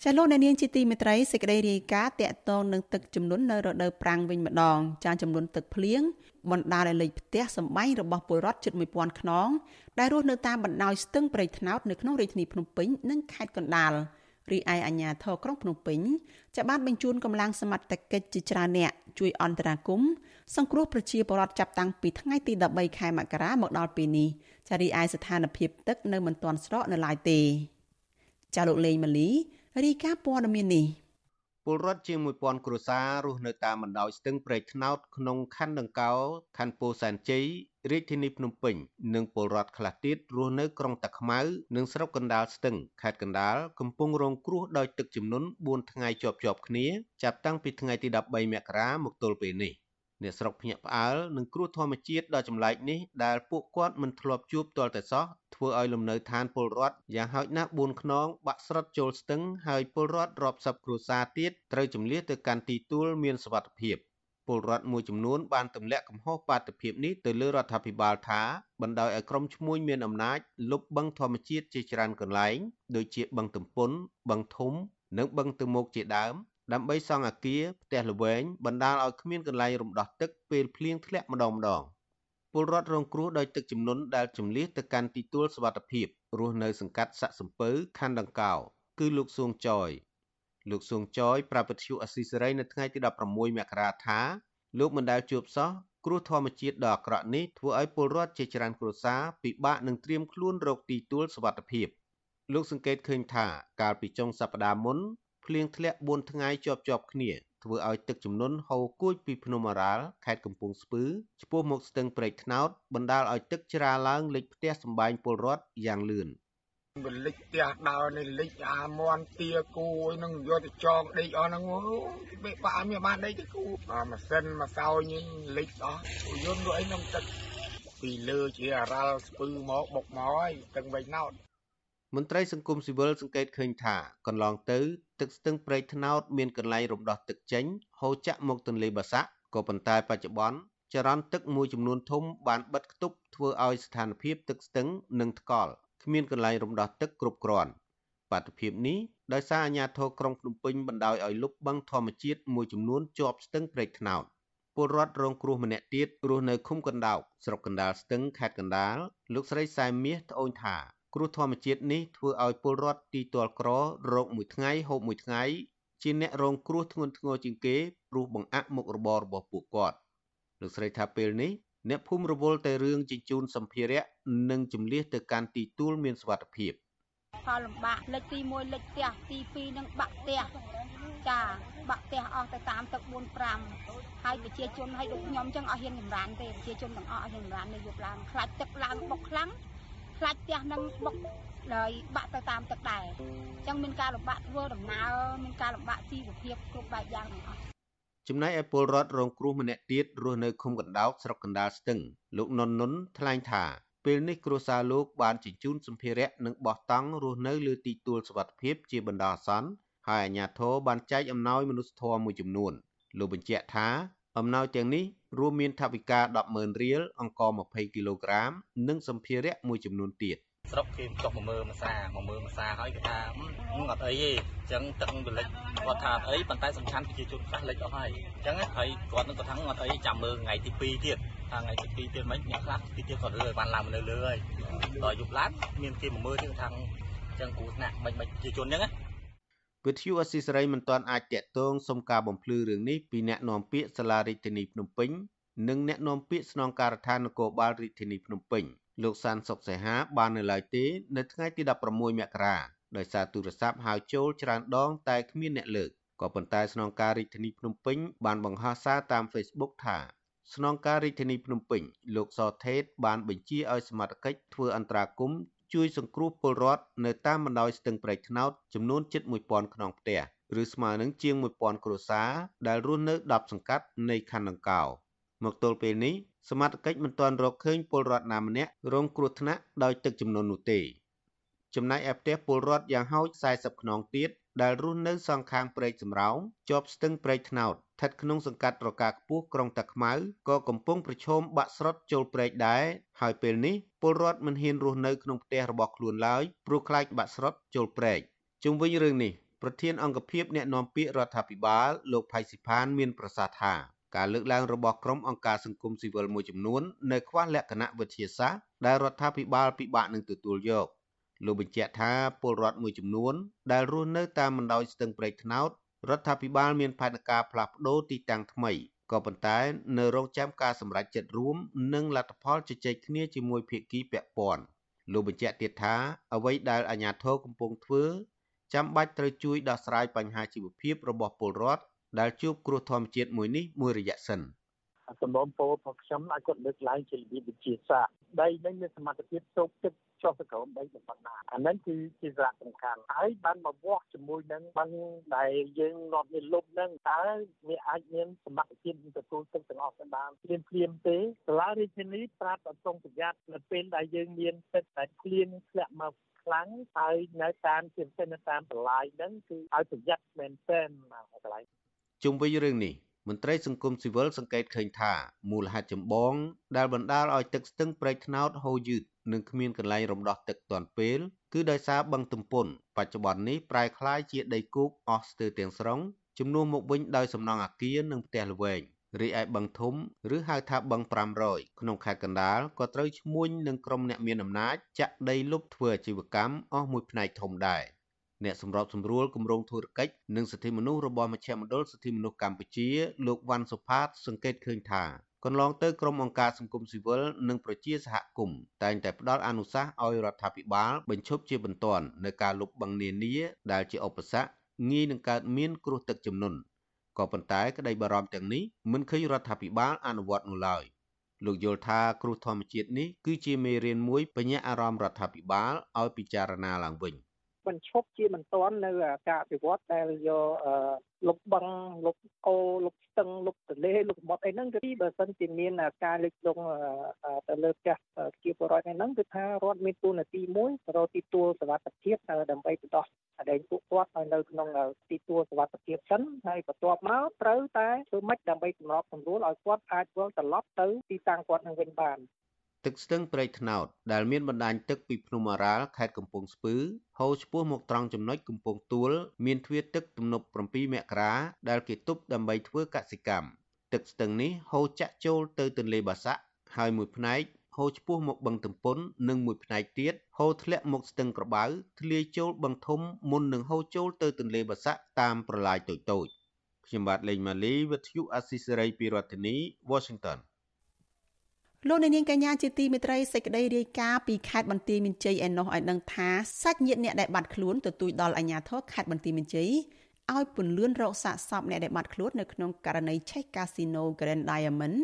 ចាលោកអ្នកនាងជាទីមេត្រីសេចក្តីរាយការណ៍តាក់ទងនឹងទឹកជំនន់នៅរដូវប្រាំងវិញម្ដង ចាចំនួនទឹកភ្លៀងបណ្ដាលឲ្យលិចផ្ទះសម្បែងរបស់ពលរដ្ឋជិត1000ខ្នងដែលរស់នៅតាមបណ្ដោយស្ទឹងព្រៃថ្នោតនៅក្នុងរាជធានីភ្នំពេញនិងខេត្តកណ្ដាល។ រីឯអាជ្ញាធរក្រុងភ្នំពេញจะបានបញ្ជូនកម្លាំងសមត្ថកិច្ចជាច្រើនអ្នកជួយអន្តរាគមន៍សង្គ្រោះប្រជាពលរដ្ឋចាប់តាំងពីថ្ងៃទី13ខែមករាមកដល់ពេលនេះចារីឯស្ថានភាពទឹកនៅមិនទាន់ស្រកនៅឡើយទេចាលោកលេងម៉ាលីរីកាព័ត៌មាននេះ ពលរដ្ឋជាង1000គ្រួសាររស់នៅតាមបណ្ដោយស្ទឹងព្រែកថ្នោតក្នុងខណ្ឌដង្កោខណ្ឌពោធិ៍សែនជ័យរាជធានីភ្នំពេញនិងពលរដ្ឋខ្លះទៀតរស់នៅក្រុងតាខ្មៅនិងស្រុកកណ្ដាលស្ទឹងខេត្តកណ្ដាលកំពុងរងគ្រោះដោយទឹកជំនន់4ថ្ងៃជាប់ជាប់គ្នាចាប់តាំងពីថ្ងៃទី13មករាមកទល់ពេលនេះ អ្នកស្រុកភ្ញាក់ផ្អើលនឹងគ្រោះធម្មជាតិដ៏ចម្លែកនេះដែលពួកគាត់មិនធ្លាប់ជួបទាល់តែសោះធ្វើឲ្យលំនៅឋានពលរដ្ឋយ៉ាងហោចណាស់4ខ្នងបាក់ស្រុតចូលស្ទឹងហើយពលរដ្ឋរាប់សិបគ្រួសារទៀតត្រូវជំនះទៅកាន់ទីទួលមានសុវត្ថិភាពពលរដ្ឋមួយចំនួនបានទម្លាក់កំហុសបាតុភិបនេះទៅលើរដ្ឋាភិបាលថាបណ្ដោយឲ្យក្រុមឈ្មួញមានអំណាចលុបបឹងធម្មជាតិជាច្រើនកន្លែង ដូចជាបឹងទំពុនបឹងធំ និងបឹងទមុកជាដើម ដើម្បីសង់អគារផ្ទះល្វែងបណ្ដាលឲ្យគ្មានកន្លែងរំដោះទឹកពេលភ្លៀងធ្លាក់ម្ដងម្ដងពលរដ្ឋរងគ្រោះដោយទឹកជំនន់ដែលជម្លៀសទៅកាន់ទីទួលសុវត្ថិភាពរស់នៅសង្កាត់សាក់សំពៅខណ្ឌដង្កោ គឺលោកសួងចយលោកសួងចយប្រាប់វិទ្យុអស៊ីសេរីនៅថ្ងៃទី16មករាថាលោកមិនដែលជួបសោះគ្រោះធម្មជាតិដ៏អាក្រក់នេះធ្វើឲ្យពលរដ្ឋជាច្រើនគ្រួសារពិបាកនឹងត្រៀមខ្លួនរកទីទួលសុវត្ថិភាពលោកសង្កេតឃើញថាកាលពីចុងសប្តាហ៍មុន ភ្លៀងធ្លាក់4ថ្ងៃជាប់ជាប់គ្នាធ្វើឲ្យទឹកជំនន់ហូរគួចពីភ្នំអរ៉ាល់ខេត្តកំពង់ស្ពឺឆ្ពោះមកស្ទឹងព្រែកថ្នោតបណ្ដាលឲ្យទឹកច្រាឡើងលិចផ្ទះសម្បែងពលរដ្ឋយ៉ាងលឿនវាលិចផ្ទះដើរនេះលិចអាមន់ទាគូអីនឹងយកទៅចងដេកអស់ហ្នឹងបែកបាក់មានបានដេកទេគូអាម៉ាស៊ីនមកសោយនេះលិចអស់យន្តក៏អីនឹងទឹកពីលើជាអរ៉ាល់ស្ពឺមកបុកមកហើយទឹកវិញណោត មន្ត្រីសង្គមស៊ីវិលសង្កេតឃើញថាកន្លងទៅ ទឹកស្ទឹងព្រែកថ្នោតមានកន្លែងរំដោះទឹកចេញហូរចាក់មកទន្លេបាសាក់ក៏ប៉ុន្តែបច្ចុប្បន្នចរន្តទឹកមួយចំនួនធំបានបិទគប់ធ្វើឲ្យស្ថានភាពទឹកស្ទឹងនិងថ្កល់គ្មានកន្លែងរំដោះទឹកគ្រប់គ្រាន់បាតុភិបនេះដោយសារអាជ្ញាធរក្រុងភ្នំពេញបណ្ដោយឲ្យលុបបឹងធម្មជាតិមួយចំនួនជាប់ស្ទឹងព្រែកថ្នោតពលរដ្ឋរងគ្រោះម្នាក់ទៀតរស់នៅឃុំកណ្ដោកស្រុកកណ្ដាលស្ទឹងខេត្តកណ្ដាលលោកស្រីសែមមាសត្អូញថា គ្រោះធម្មជាតិនេះធ្វើឲ្យពលរដ្ឋទីទាល់ក្ររោគមួយថ្ងៃហូបមួយថ្ងៃជាអ្នករងគ្រោះធ្ងន់ធ្ងរជាងគេព្រោះបង្អាក់មុខរបររបស់ពួកគាត់លោកស្រីថាពេលនេះអ្នកភូមិរវល់តែរឿងជញ្ជូនសម្ភារៈនិងជំលៀសទៅកាន់ទីទួលមានសុវត្ថិភាពផលលំបាកលេខទី1លេខផ្ទះទី2នឹងបាក់ផ្ទះចាបាក់ផ្ទះអស់ទៅតាមទឹក4 5ហើយប្រជាជនហើយដូចខ្ញុំចឹងអស់ហ៊ានចម្រានទេប្រជាជនទាំងអស់អស់ហ៊ានចម្រាននៅយប់ឡើងខ្លាច់ទឹកឡើងបុកខ្លាំង ខ្លាច់ផ្ទះនឹងបុកហើយបាក់ទៅតាមទឹកដែរអញ្ចឹងមានការលំបាកធ្វើដំណើរមានការលំបាកជីវភាពគ្រប់បែបយ៉ាងទាំងអស់ចំណែកឯពលរដ្ឋរងគ្រោះម្នាក់ទៀតរស់នៅឃុំកណ្ដោកស្រុកកណ្ដាលស្ទឹងលោកនុននុនថ្លែងថាពេលនេះគ្រួសារលោកបានជញ្ជូនសម្ភារៈនិងបោះតង់រស់នៅលើទីទួលសុវត្ថិភាពជាបណ្ដោះអាសន្នហើយអាជ្ញាធរបានចែកអំណោយមនុស្សធម៌មួយចំនួនលោកបញ្ជាក់ថាអំណោយទាំងនេះ រួមមានថវិកា100,000រៀលអង្ករ20គីឡូក្រាម និងសម្ភារៈមួយចំនួនទៀតស្រុកគេចុះមកមើលម្សាមកមើលម្សាហើយគេថាអត់អីទេអញ្ចឹងទឹកវាលិចគាត់ថាអត់អីប៉ុន្តែសំខាន់ប្រជាជនខ្លះលិចអស់ហើយអញ្ចឹងហើយគាត់នឹងគាត់ថាអត់អីចាំមើលថ្ងៃទី2ទៀតថាថ្ងៃទី2ទៀតមិនអ្នកខ្លះទីទៀតគាត់លើបានឡើងមកនៅលើហើយដល់យប់ឡើងមានគេមកមើលទៀតថាអញ្ចឹងគ្រោះថ្នាក់មិនមិនប្រជាជនអញ្ចឹងណា វិទ្យុអស៊ីសេរីមិនទាន់អាចតាក់ទងសុំការបំភ្លឺរឿងនេះពីអ្នកនាំពាក្យសាលារដ្ឋាភិបាលភ្នំពេញនិងអ្នកនាំពាក្យស្នងការដ្ឋាននគរបាលរាជធានីភ្នំពេញលោកសានសុកសេហាបាននៅឡើយទេនៅថ្ងៃទី16មករាដោយសារទូរស័ព្ទហៅចូលច្រើនដងតែគ្មានអ្នកលើកក៏ប៉ុន្តែស្នងការរាជធានីភ្នំពេញបានបង្ហោះសារតាម Facebook ថាស្នងការរាជធានីភ្នំពេញលោកសថេតបានបញ្ជាឲ្យសមត្ថកិច្ចធ្វើអន្តរាគមន៍ ជួយសង្គ្រោះពលរដ្ឋនៅតាមបណ្ដោយស្ទឹងប្រែកថ្នោតចំនួនជិត1000ខ្នងផ្ទះឬស្មើនឹងជាង1000គ្រួសារដែលរស់នៅ10សង្កាត់នៃខណ្ឌដង្កោមកទល់ពេលនេះសមត្ថកិច្ចមិនទាន់រកឃើញពលរដ្ឋណាម្នាក់រងគ្រោះថ្នាក់ដោយទឹកជំនន់នោះទេចំណែកឯផ្ទះពលរដ្ឋយ៉ាងហោច40ខ្នងទៀត ដែលរស់នៅសងខាងព្រែកសំរោងជាប់ស្ទឹងព្រែកថ្នោតស្ថិតក្នុងសង្កាត់រកាខ្ពស់ក្រុងតាខ្មៅក៏កំពុងប្រឈមបាក់ស្រុតចូលព្រែកដែរហើយពេលនេះពលរដ្ឋមិនហ៊ានរស់នៅក្នុងផ្ទះរបស់ខ្លួនឡើយព្រោះខ្លាចបាក់ស្រុតចូលព្រែកជុំវិញរឿងនេះប្រធានអង្គភិបអ្នកណែនាំពាក្យរដ្ឋាភិបាលលោកផៃស៊ីផានមានប្រសាសន៍ថាការលើកឡើងរបស់ក្រុមអង្គការសង្គមស៊ីវិលមួយចំនួននៅខ្វះលក្ខណៈវិទ្យាសាស្ត្រដែលរដ្ឋាភិបាលពិបាកនឹងទទួលយក លោកបញ្ជាក់ថាពលរដ្ឋមួយចំនួន ដែលរស់នៅតាមបណ្ដោយស្ទឹងព្រែកថ្នោតរដ្ឋាភិបាលមានផែនការផ្លាស់ប្តូរទីតាំងថ្មីក៏ប៉ុន្តែនៅរងចាំការសម្រេចចិត្តរួមនិងលទ្ធផលជជែកគ្នាជាមួយភាគីពាក់ព័ន្ធលោកបញ្ជាក់ទៀតថាអ្វីដែលអាជ្ញាធរកំពុងធ្វើចាំបាច់ត្រូវជួយដោះស្រាយបញ្ហាជីវភាពរបស់ពលរដ្ឋដែលជួបគ្រោះធម្មជាតិមួយនេះមួយរយៈសិនសំណូមពររបស់ខ្ញុំអាចគាត់លើកឡើងជារបៀបវិទ្យាសាស្ត្រដីនេះមានសមត្ថភាពសូកទឹក ចុះទៅក្រោមដីបំផុតណាអានេះគឺជាសារៈសំខាន់ហើយបានមកវាស់ជាមួយនឹងបឹងដែលយើងនាំមានលុបនឹងតើវាអាចមានសមត្ថភាពទទួលទឹកទាំងអស់ទៅបានភ្លាមភ្លាមទេសាលារាជធានីប្រាប់ឲ្យប្រុងប្រយ័ត្ននៅពេលដែលយើងមានទឹកដែលភ្លៀងធ្លាក់មកខ្លាំងហើយនៅតាមជាពិសេសនៅតាមបន្លាយហ្នឹងគឺឲ្យប្រយ័ត្នមែនទែនកន្លែងជុំវិញរឿងនេះ មន្ត្រីសង្គមស៊ីវិលសង្កេតឃើញថាមូលហេតុចម្បងដែលបណ្ដាលឲ្យទឹកស្ទឹងព្រែកថ្នោតហូរយឺតនិងគ្មានកន្លែងរំដោះទឹកទាន់ពេលគឺដោយសារបឹងទំពុនបច្ចុប្បន្ននេះប្រែក្លាយជាដីគោកអស់ស្ទើរទាំងស្រុងជំនួសមកវិញដោយសំណង់អាគារនិងផ្ទះល្វែងរីឯបឹងធំឬហៅថាបឹង500ក្នុងខេត្តកណ្ដាលក៏ត្រូវឈ្មួញនឹងក្រុមអ្នកមានអំណាចចាក់ដីលុបធ្វើអាជីវកម្មអស់មួយផ្នែកធំដែរ។ អ្នកសម្របសម្រួលគម្រោងធុរកិច្ចនិងសិទ្ធិមនុស្សរបស់មជ្ឈមណ្ឌលសិទ្ធិមនុស្សកម្ពុជាលោកវ៉ាន់សុផាត សង្កេតឃើញថាកន្លងទៅក្រុមអង្គការសង្គមស៊ីវិលនិងប្រជាសហគមន៍តែងតែផ្ដល់អនុសាសន៍ឲ្យរដ្ឋាភិបាលបញ្ឈប់ជាបន្ទាន់នៅការលុបបង្នានាដែលជាឧបសគ្គងាយនឹងកើតមានគ្រោះទឹកជំនន់ក៏ប៉ុន្តែក្តីបារម្ភទាំងនេះមិនឃើញរដ្ឋាភិបាលអនុវត្តនោះឡើយលោកយល់ថាគ្រោះធម្មជាតិនេះគឺជាមេរៀនមួយបញ្ញាអារម្មណ៍រដ្ឋាភិបាលឲ្យពិចារណាឡើងវិញ។ បញ្ឈប់ជាមិនទាន់នៅការអភិវឌ្ឍដែលយកលុបបឹងលុបអូលុបស្ទឹងលុបទន្លេលុបមាត់អីហ្នឹងគឺបើសិនជាមានការលើកលងទៅលើផ្ទះជាពលរដ្ឋហ្នឹងគឺថារដ្ឋមានទូនាទីមួយរកទីទួលសវត្ថភាពដើម្បីទៅដោះដែងពួកគាត់ឲ្យនៅក្នុងទីទួលសវត្ថភាពសិនហើយបន្ទាប់មកត្រូវតែធ្វើម៉េចដើម្បីសម្របសម្រួលឲ្យគាត់អាចវិលត្រឡប់ទៅទីតាំងគាត់នឹងវិញបាន ទឹកស្ទឹងព្រែកថ្នោតដែលមានបណ្ដាញទឹកពីភ្នំអរ៉ាល់ខេត្តកំពង់ស្ពឺហូរឆ្ពោះមកត្រង់ចំណុចកំពង់ទួលមានទ្វារទឹកទំនប់7មករាដែលគេទប់ដើម្បីធ្វើកសិកម្មទឹកស្ទឹងនេះហូរចាក់ចូលទៅទន្លេបាសាក់ហើយមួយផ្នែកហូរឆ្ពោះមកបឹងទំពុននិងមួយផ្នែកទៀតហូរធ្លាក់មកស្ទឹងក្របៅធ្លាយចូលបឹងធំមុននឹងហូរចូលទៅទន្លេបាសាក់តាមប្រឡាយតូចៗខ្ញុំបាទលេងម៉ាលីវិទ្យុអស៊ីសេរីពីរដ្ឋធានី Washington លោកនាងកញ្ញាជាទីមេត្រីសេចក្តីរាយការណ៍ពីខេត្តបន្ទាយមានជ័យឯណោះឲ្យដឹងថាសាច់ញាតិអ្នកដែលបាត់ខ្លួនទទូចដល់អាជ្ញាធរខេត្តបន្ទាយមានជ័យឲ្យពន្លឿនរកសាកសពអ្នកដែលបាត់ខ្លួននៅក្នុងករណីឆេះកាស៊ីណូ Grand Diamond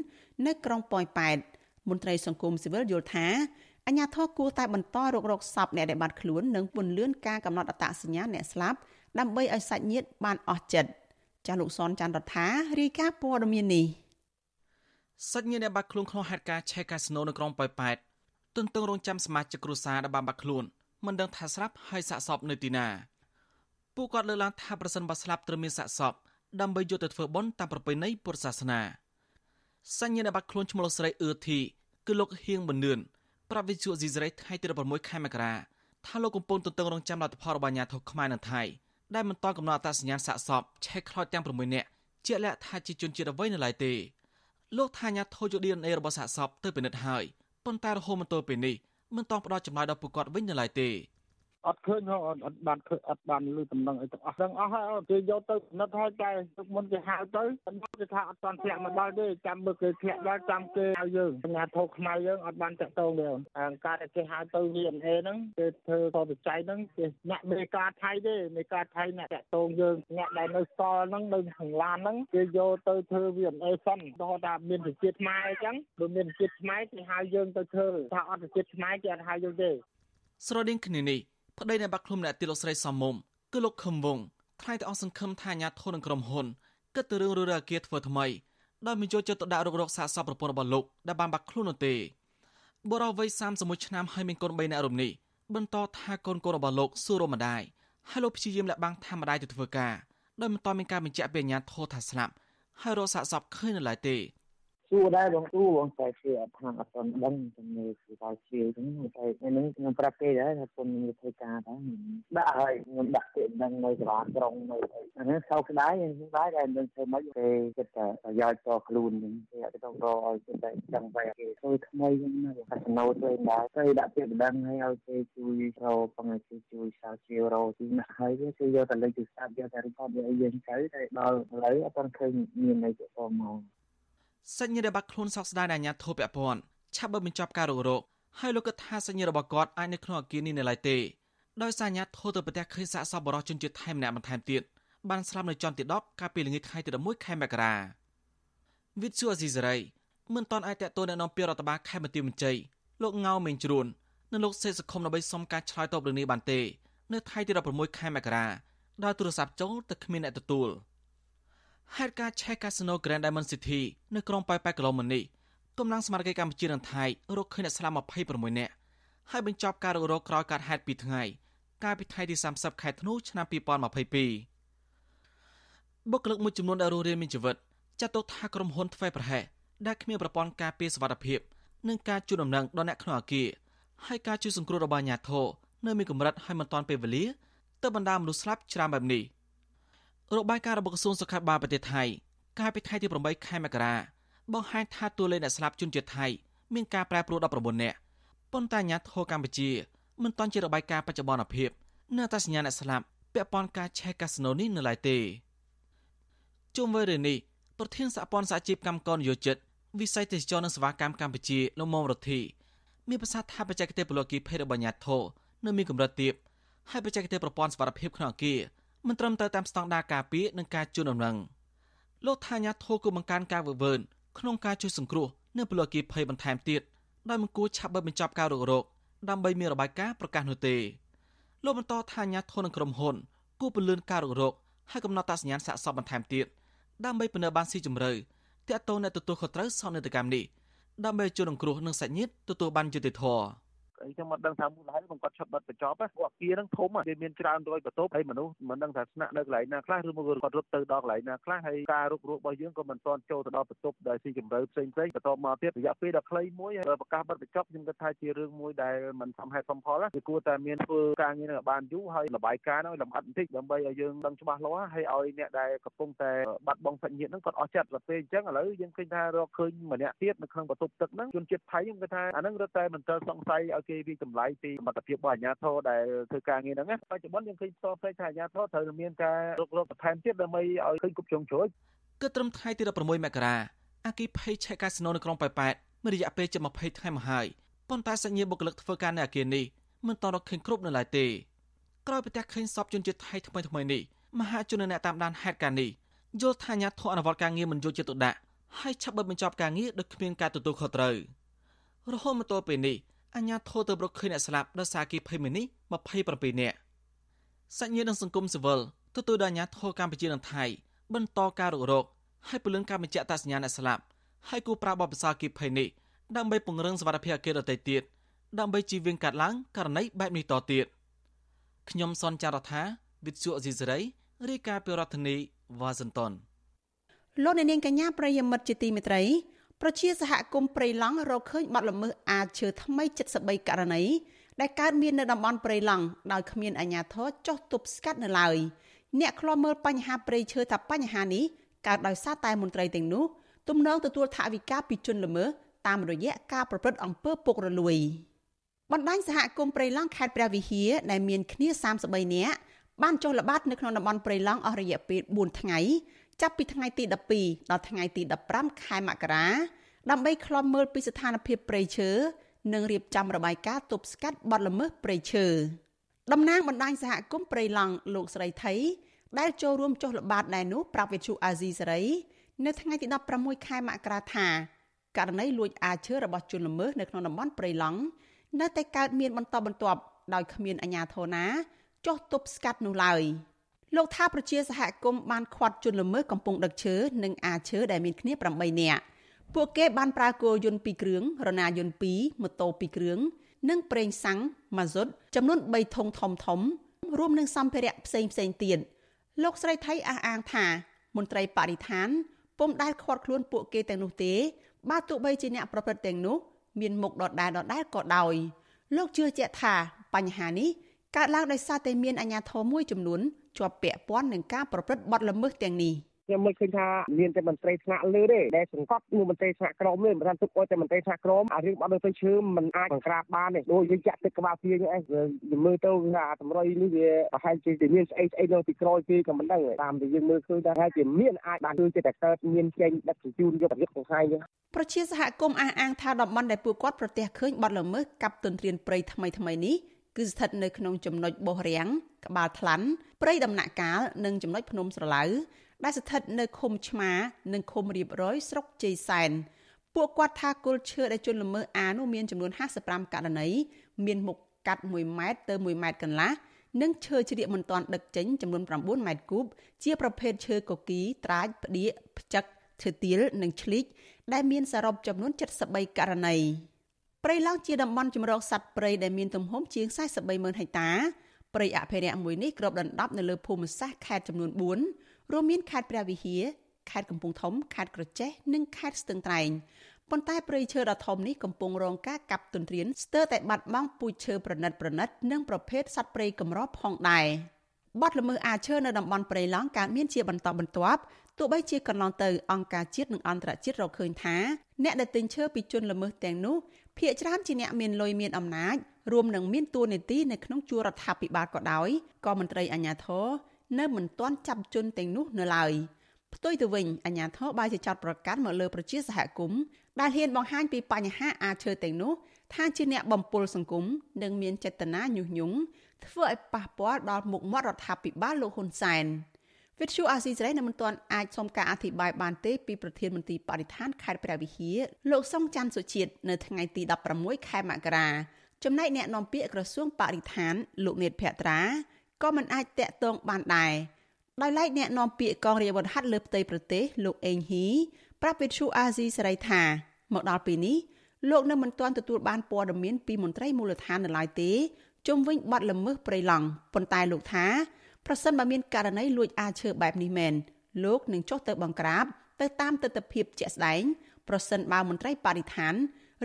នៅក្រុងប៉ោយប៉ែតមន្ត្រីសង្គមស៊ីវិលយល់ថាអាជ្ញាធរគួរតែបន្តរករកសពអ្នកដែលបាត់ខ្លួននិងពន្លឿនការកំណត់អត្តសញ្ញាណអ្នកស្លាប់ដើម្បីឲ្យសាច់ញាតិបានអស់ចិត្តចាស់លោកសនច័ន្ទរដ្ឋារាយការណ៍ព័ត៌មាននេះ សាច់ញាតិអ្នកបាត់ខ្លួនក្នុងហេតុការណ៍ឆេះកាស៊ីណូនៅក្រុងប៉ោយប៉ែតទន្ទឹងរង់ចាំសមាជិកគ្រួសារដែលបានបាត់ខ្លួនមិនដឹងថាស្លាប់ហើយសាកសពនៅទីណាពួកគាត់លើកឡើងថាប្រសិនបើស្លាប់ត្រូវមានសាកសពដើម្បីយកទៅធ្វើបុណ្យតាមប្រពៃណីពុទ្ធសាសនាសញ្ញាអ្នកបាត់ខ្លួនឈ្មោះលោកស្រីអឺធីគឺលោកហៀងប៊ុននឿនប្រាប់វិទ្យុស៊ីសេរីថ្ងៃទី16ខែមករាថាលោកកំពុងទន្ទឹងរង់ចាំលទ្ធផលរបស់អាជ្ញាធរខ្មែរនិងថៃដែលមិនតកំណត់អត្តសញ្ញាណសាកសពឆេះខ្លោចទាំង6នាក់ជាក់លាក់ថាជាជនជាតិអ្វីនៅឡើយទេ លោកថាអាញាធរយក DNA របស់សាកសពទៅពិនិត្យហើយប៉ុន្តែរហូតមកទល់ពេលនេះមិនតង់ផ្ដល់ចម្លើយដល់ពួកគាត់វិញនៅឡើយទេ អត់ឃើញហ៎អត់បានឃើញអត់បានលឺតំណឹងអីទាំងអស់ទាំងអស់ហើយគេយកទៅពិនិត្យហើយតែទឹកមុនគេហៅទៅគេថាអត់តាន់ធ្លាក់មកដល់ទេចាំមើលគេធ្លាក់ដល់ចាំគេហៅយើងសញ្ញាធោខ្មែរយើងអត់បានតាក់ទងទេអាការដែលគេហៅទៅ VNA ហ្នឹងគេធ្វើតបច្ច័យហ្នឹងគេអ្នកមេការថៃទេមេការថៃអ្នកតាក់ទងយើងអ្នកដែលនៅសល់ហ្នឹងនៅខាងឡានហ្នឹងគេយកទៅធ្វើ VNA សិនដល់ថាមានប្រជាខ្មែរអញ្ចឹងបើមានប្រជាខ្មែរគេហៅយើងទៅធ្វើថាអត់ប្រជាខ្មែរគេអត់ហៅយើងទេស្រដៀងគ្នានេះ ប្តីនៃបាក់ឃ្លុំអ្នកទីលោកស្រីសំមុំគឺលោកខឹមវងថ្លែងទៅអស់សង្ឃឹមថាអាញាធននឹងក្រុមហ៊ុនគិតទៅរឿងរឿងអាគារធ្វើថ្មីដោយមិនយកចិត្តទុកដាក់រករកសាកសពប្រពន្ធរបស់លោកដែលបានបាក់ខ្លួននោះទេបុរសវ័យ31ឆ្នាំហើយមានកូន3នាក់រំនេះបន្តថាកូនកូនរបស់លោកសួររម្ដាយហើយលោកព្យាយាមលាក់បាំងថាម្ដាយទៅធ្វើការដោយមិនតមានការបញ្ជាក់ពីអាញាធរថាស្លាប់ហើយរកសាកសពឃើញនៅឡើយទេ សួរដែរបងគ្រូបងតែជាអត់ថាអត់ដឹងជំនឿគឺតែជាហ្នឹងតែហ្នឹងខ្ញុំប្រាប់គេដែរថាខ្ញុំមានវិធីការដែរដាក់ហើយខ្ញុំដាក់ពាក្យដឹងនៅចរាចរណ៍នៅអានេះខុសក្តាយខ្ញុំដែរតែមិនធ្វើម៉េចគេគិតថាប្រយោជន៍តខ្លួនហ្នឹងគេអត់ទៅរឲ្យគេតែចង់បែរគេធ្វើថ្មីហ្នឹងណាកាសិណូធ្វើដែរទៅដាក់ពាក្យដឹងហើយឲ្យគេជួយរកបងជួយជួយសាវជារោទីណាហើយវាគឺយកតែលេខទូរស័ព្ទយកតែរីករាយយើងទៅតែដល់ឥឡូវអត់ឃើញមានន័យទៅមក សញ្ញារបស់ខ្លួនសោកស្ដាយដែលអាញាធិបតេយ្យពាន់ឆាប់បើបញ្ចប់ការរករោគហើយលោកក៏ថាសញ្ញារបស់គាត់អាចនៅក្នុងអគារនេះនៅឡើយទេដោយសារអាញាធិបទៅប្រទេសឃើញសាកសពបរិសុជនជាតិថៃម្នាក់បន្ថែមទៀតបានស្លាប់នៅចន្ទទី10កាលពីល្ងាចថ្ងៃទី11ខែមករាវិទ្យុអេស៊ីសរ៉ៃមិនតាន់អាចតតទៅនៅក្នុងពីរដ្ឋបាលខេមរៈមន្ជ័យលោកងៅមេងជ្រួននិងលោកសេសខុមដើម្បីសុំការឆ្លើយតបរឿងនេះបានទេ នៅថ្ងៃទី16ខែមករាដោយទូរស័ព្ទចូលតែគ្មានអ្នកទទួល។ ហេតុការណ៍ឆេះកាស៊ីណូ Grand Diamond City នៅក្រុងប៉ោយប៉ែតកន្លងមកនេះកម្លាំងស្មារតីកម្ពុជានិងថៃរកឃើញអ្នកស្លាប់26នាក់ហើយបញ្ចប់ការរករកក្រោយកើតហេតុ2ថ្ងៃកាលពីថ្ងៃទី30ខែធ្នូឆ្នាំ2022បុគ្គលិកមួយចំនួនដែលរស់រានមានជីវិតចាត់ទុកថាក្រុមហ៊ុនធ្វើប្រហែសដែលគ្មានប្រព័ន្ធការពារសុវត្ថិភាពនិងការជួយដំណឹងដល់អ្នកក្នុងអាគារហើយការជួយសង្គ្រោះរបស់អាជ្ញាធរនៅមានកម្រិតហើយមិនទាន់ពេលវេលាទើបបណ្ដាមនុស្សស្លាប់ច្រើនបែបនេះ។ របាយការណ៍របស់ក្រសួងសុខាភិបាលប្រទេសថៃកាលពីថ្ងៃទី8ខែមករាបង្ហាញថាតួលេខអ្នកស្លាប់ជនជាតិថៃមានការប្រែប្រួល19នាក់ប៉ុន្តែអាញាធរកម្ពុជាមិនទាន់ជារបាយការណ៍បច្ចុប្បន្នភាពនៅតែសញ្ញាអ្នកស្លាប់ពាក់ព័ន្ធការឆេះកាស៊ីណូនេះនៅឡើយទេជុំវិញរឿងនេះប្រធានសហព័ន្ធសហជីពកម្មករនយោជិតវិស័យទេសចរនិងសេវាកម្មកម្ពុជាលោកមុំរដ្ឋីមានប្រសាសន៍ថាបច្ចេកទេសពលគីភេទរបស់អាញាធរនៅមានកម្រិតទាបហើយបច្ចេកទេសប្រព័ន្ធសុវត្ថិភាពក្នុងអគារ មិនត្រឹមត្រូវតាមស្តង់ដារការពារនិងការជូនដំណឹងលោកថាញាធោគូបង្កើនការវឹកវើក្នុងការជួយសង្គ្រោះនៅពលគីភ័យបន្ថែមទៀតដោយមិនគួរឆាប់បើបញ្ចប់ការរករោគដើម្បីមានរបាយការណ៍ប្រកាសនោះទេលោកបន្តថាញាធោនឹងក្រុមហ៊ុនគួរពន្លឿនការរករោគហើយកំណត់តាសញ្ញាណសាកសពបន្ថែមទៀតដើម្បីពន្នើបានស៊ីជម្រៅតាក់ទងអ្នកទទួលខុសត្រូវសោកនាដកម្មនេះដើម្បីជួយសង្គ្រោះនឹងសាច់ញាតិទទួលបានយុត្តិធម៌ ហើយខ្ញុំមិនដឹងថាមូលហេតុខ្ញុំគាត់ឈប់បិទបញ្ចប់ព្រោះអគារហ្នឹងធំវាមានច្រើនរយបន្ទប់ហើយមនុស្សមិនដឹងថាស្នាក់នៅកន្លែងណាខ្លះឬមកគាត់រត់ទៅដល់កន្លែងណាខ្លះហើយការរុករករបស់យើងក៏មិនទាន់ចូលទៅដល់បន្ទប់ដែលស៊ីជម្រៅផ្សេងផ្សេងបន្ទាប់មកទៀតរយៈពេលដ៏ខ្លីមួយប្រកាសបិទបញ្ចប់ខ្ញុំគិតថាជារឿងមួយដែលមិនសមហេតុសមផលគឺគួរតែមានធ្វើការងារនឹងបានយូរហើយរបាយការណ៍ហ្នឹងលម្អិតបន្តិចដើម្បីឲ្យយើងដឹងច្បាស់លាស់ហើយឲ្យអ្នកដែលកំពុងតែបាត់បង់សាច់ញាតិហ្នឹងគាត់អស់ចិត្តដល់ពេលអញ្ចឹងឥឡូវយើងឃើញថារកឃើញម្នាក់ទៀតនៅក្នុងបន្ទប់ទឹកហ្នឹងជនជាតិថៃខ្ញុំគិតថាអាហ្នឹងរត់តែមិនត្រូវសង្ស័យឲ្យគេវិចម្លៃពីសមត្ថភាពរបស់អាជ្ញាធរដែលធ្វើការងារហ្នឹងបច្ចុប្បន្នយើងឃើញផ្សព្វផ្សាយថាអាជ្ញាធរត្រូវមានការរករកបន្ថែមទៀតដើម្បីឲ្យឃើញគ្រប់ជ្រុងជ្រោយគិតត្រឹមថ្ងៃទី16មករាអគិភ័យឆែកកាស៊ីណូនៅក្រុងប៉ោយប៉ែតមានរយៈពេលជិត20ថ្ងៃមកហើយប៉ុន្តែសញ្ញាបុគ្គលិកធ្វើការនៅអគារនេះមិនតរកឃើញគ្រប់នៅឡើយទេក្រោយប្រទះឃើញសពជនជាតិថៃថ្មីថ្មីនេះមហាជនអ្នកតាមដានហេតុការណ៍នេះយល់ថាអាញាធរអនុវត្តការងារមិនយកចិត្តទុកដាក់ហើយឆាប់បិទបញ្ចប់ការងារដោយគ្មានការទទួលខុសត្រូវរហូតមកទល់ពេលនេះ អាញាធរទៅរកឃើញអ្នកស្លាប់ដោយសារគីភ័យមីនេះ27នាក់សញ្ញានឹងសង្គមស៊ីវិលទទួលដល់អាញាធរកម្ពុជានិងថៃបន្តការរុករកហើយពលឿនការបញ្ជាក់តាសញ្ញាអ្នកស្លាប់ហើយគូប្រាបបិសាគីភ័យនេះដើម្បីពង្រឹងសវត្ថិភាពអគារដទៃទៀតដើម្បីជៀសវាងកាត់ឡើងករណីបែបនេះតទៀតខ្ញុំសនចាររថាវិទ្យុអេស៊ីសរ៉ៃរាយការណ៍ពីរដ្ឋធានីវ៉ាស៊ីនតោនលោកអ្នកនាងកញ្ញាប្រិយមិត្តជាទីមេត្រី ប្រជាសហគមន៍ព្រៃឡង់រកឃើញបាត់ល្មើសអាចឈើថ្មី73ករណីដែលកើតមាននៅតំបន់ព្រៃឡង់ដោយគ្មានអាជ្ញាធរចុះទប់ស្កាត់នៅឡើយអ្នកខ្លាំមើលបញ្ហាព្រៃឈើថាបញ្ហានេះកើតដោយសារតែមន្ត្រីទាំងនោះទំនងទទួលថវិកាពីជនល្មើសតាមរយៈការប្រព្រឹត្តអំពើពុករលួយបណ្ដាញសហគមន៍ព្រៃឡង់ខេត្តព្រះវិហារដែលមានគ្នា33នាក់បានចុះល្បាតនៅក្នុងតំបន់ព្រៃឡង់អស់រយៈពេល4ថ្ងៃ ចាប់ពីថ្ងៃទី12ដល់ថ្ងៃទី15ខែមករាដើម្បីឃ្លាំមើលពីស្ថានភាពព្រៃឈើនិងរៀបចំរបាយការណ៍ទប់ស្កាត់បទល្មើសព្រៃឈើតំណាងបណ្ដាញសហគមន៍ព្រៃឡង់លោកស្រីថៃដែលចូលរួមចុះល្បាតដែរនោះប្រាប់វិទ្យុអាស៊ីសេរីនៅថ្ងៃទី16ខែមករាថាករណីលួចអាឈើរបស់ជនល្មើសនៅក្នុងតំបន់ព្រៃឡង់នៅតែកើតមានបន្តបន្ទាប់ដោយគ្មានអាជ្ញាធរណាចុះទប់ស្កាត់នោះឡើយ លោកថាប្រជាសហគមន៍បានខាត់ជនល្មើសកំពុងដឹកឈើនិងអាឈើដែលមានគ្នា8នាក់ពួកគេបានប្រើគោយន្ត2គ្រឿងរណាយន្ត2ម៉ូតូ2គ្រឿងនិងប្រេងសាំងម៉ាស៊ុតចំនួន3ធុងធំធំ រួមនឹងសម្ភារៈផ្សេងផ្សេងទៀតលោកស្រីថៃអះអាងថាមន្ត្រីបរិស្ថានពុំដែលខាត់ខ្លួនពួកគេទាំងនោះទេបើទោះបីជាអ្នកប្រព្រឹត្តទាំងនោះមានមុខដដែលដដែលក៏ដោយលោកជឿជាក់ថាបញ្ហានេះកើតឡើងដោយសារតែមានអាជ្ញាធរមួយចំនួន ជាប់ពាក់ព័ន្ធនឹងការប្រព្រឹត្តបទល្មើសទាំងនេះខ្ញុំមិនឃើញថាមានតែមន្ត្រីថ្នាក់លើទេដែលសង្កត់មួយមន្ត្រីថ្នាក់ក្រោមទេមិនថាទុកឲ្យតែមន្ត្រីថ្នាក់ក្រោមអារឿងបាត់ទៅឈើមិនអាចបង្ក្រាបបានទេដូចយើងចាក់ទឹកក្បាលពីងឯងមើលទៅថាតម្រុយនេះវាប្រហែលជាមានស្អីស្អីនៅពីក្រោយពីក៏មិនដឹងតាមដែលយើងមើលឃើញថាប្រហែលជាមានអាចបានជួយចិត្តតែកើតមានចេញដឹកជញ្ជូនយកប្រយុទ្ធក្នុងថ្ងៃនេះប្រជាសហគមន៍អះអាងថាតំបន់ដែលពួកគាត់ប្រទះឃើញបាត់ល្មើសកັບទន្ទ្រានព្រៃថ្មីថ្មីនេះ គឺស្ថិតនៅក្នុងចំណុចបោះរាំងក្បាលថ្លាន់ព្រៃដំណាក់កាលនិងចំណុចភ្នំស្រឡៅដែលស្ថិតនៅឃុំឆ្មានិងឃុំរៀបរយស្រុកជ័យសែនពួកគាត់ថាគល់ឈើដែលជន់ល្មើសអានោះមានចំនួន55ករណីមានមុខកាត់1ម៉ែត្រទៅ1ម៉ែត្រកន្លះនិងឈើជ្រៀកមិនទាន់ដឹកចេញចំនួន9ម៉ែត្រគូបជាប្រភេទឈើកគីត្រាចផ្ដៀកផ្ចឹកឈើទាលនិងឆ្លីកដែលមានសរុបចំនួន73ករណី ព្រៃឡង់ជាតំបន់ជំរកសត្វព្រៃដែលមានទំហំជាង43ម៉ឺនហិកតាព្រៃអភិរក្សមួយនេះគ្របដណ្ដប់នៅលើភូមិសាស្ត្រខេត្តចំនួន4រួមមានខេត្តព្រះវិហារខេត្តកំពង់ធំខេត្តក្រចេះនិងខេត្តស្ទឹងត្រែងប៉ុន្តែព្រៃឈើដ៏ធំនេះកំពុងរងការកាប់ទន្ទ្រានស្ទើរតែបាត់បង់ពូជឈើប្រណិតប្រណិតនិងប្រភេទសត្វព្រៃកម្រផងដែរបាត់ល្មើសអាឈើនៅតំបន់ព្រៃឡង់កើតមានជាបន្តបន្ទាប់ទោះបីជាកន្លងទៅអង្គការជាតិនិងអន្តរជាតិរកឃើញថាអ្នកដែលទិញឈើពីជនល្មើសទាំងនោះ ភ្នាក់ច្រើនជាអ្នកមានលុយមានអំណាចរួមនឹងមានតួនាទីនៅក្នុងជួររដ្ឋាភិបាលក៏ដោយក៏មន្ត្រីអាជ្ញាធរនៅមិនទាន់ចាប់ជនទាំងនោះនៅឡើយផ្ទុយទៅវិញអាជ្ញាធរបាយជាចាត់ប្រកាសមកលើប្រជាសហគមន៍ដែលហ៊ានបង្ហាញពីបញ្ហាអាឈើទាំងនោះថាជាអ្នកបំពុលសង្គមនិងមានចេតនាញុះញង់ធ្វើឲ្យប៉ះពាល់ដល់មុខមាត់រដ្ឋាភិបាលលោកហ៊ុនសែន វិទ្យុអាស៊ីសេរីនៅមិនទាន់អាចសុំការអធិប្បាយបានទេពីប្រធានមន្ត្រីបរិស្ថានខេត្តព្រះវិហារលោកសុងច័ន្ទសុជាតិនៅថ្ងៃទី16ខែមករាចំណែកអ្នកនាំពាក្យក្រសួងបរិស្ថានលោកនេតភក្ត្រាក៏មិនអាចតាក់ទងបានដែរដោយឡែកអ្នកនាំពាក្យកងរាជវុធហត្ថលើផ្ទៃប្រទេសលោកអេងហ៊ីប្រាប់វិទ្យុអាស៊ីសេរីថាមកដល់ពេលនេះលោកនៅមិនទាន់ទទួលបានព័ត៌មានពីមន្ត្រីមូលដ្ឋាននៅឡើយទេជុំវិញបទល្មើសព្រៃឡង់ប៉ុន្តែលោកថា ប្រសិនបើមានករណីលួចអាឈើបែបនេះមែនលោកនឹងចុះទៅបង្ក្រាបទៅតាមទស្សនវិជ្ជាជាក់ស្ដែងប្រសិនបើមន្ត្រីបរិស្ថាន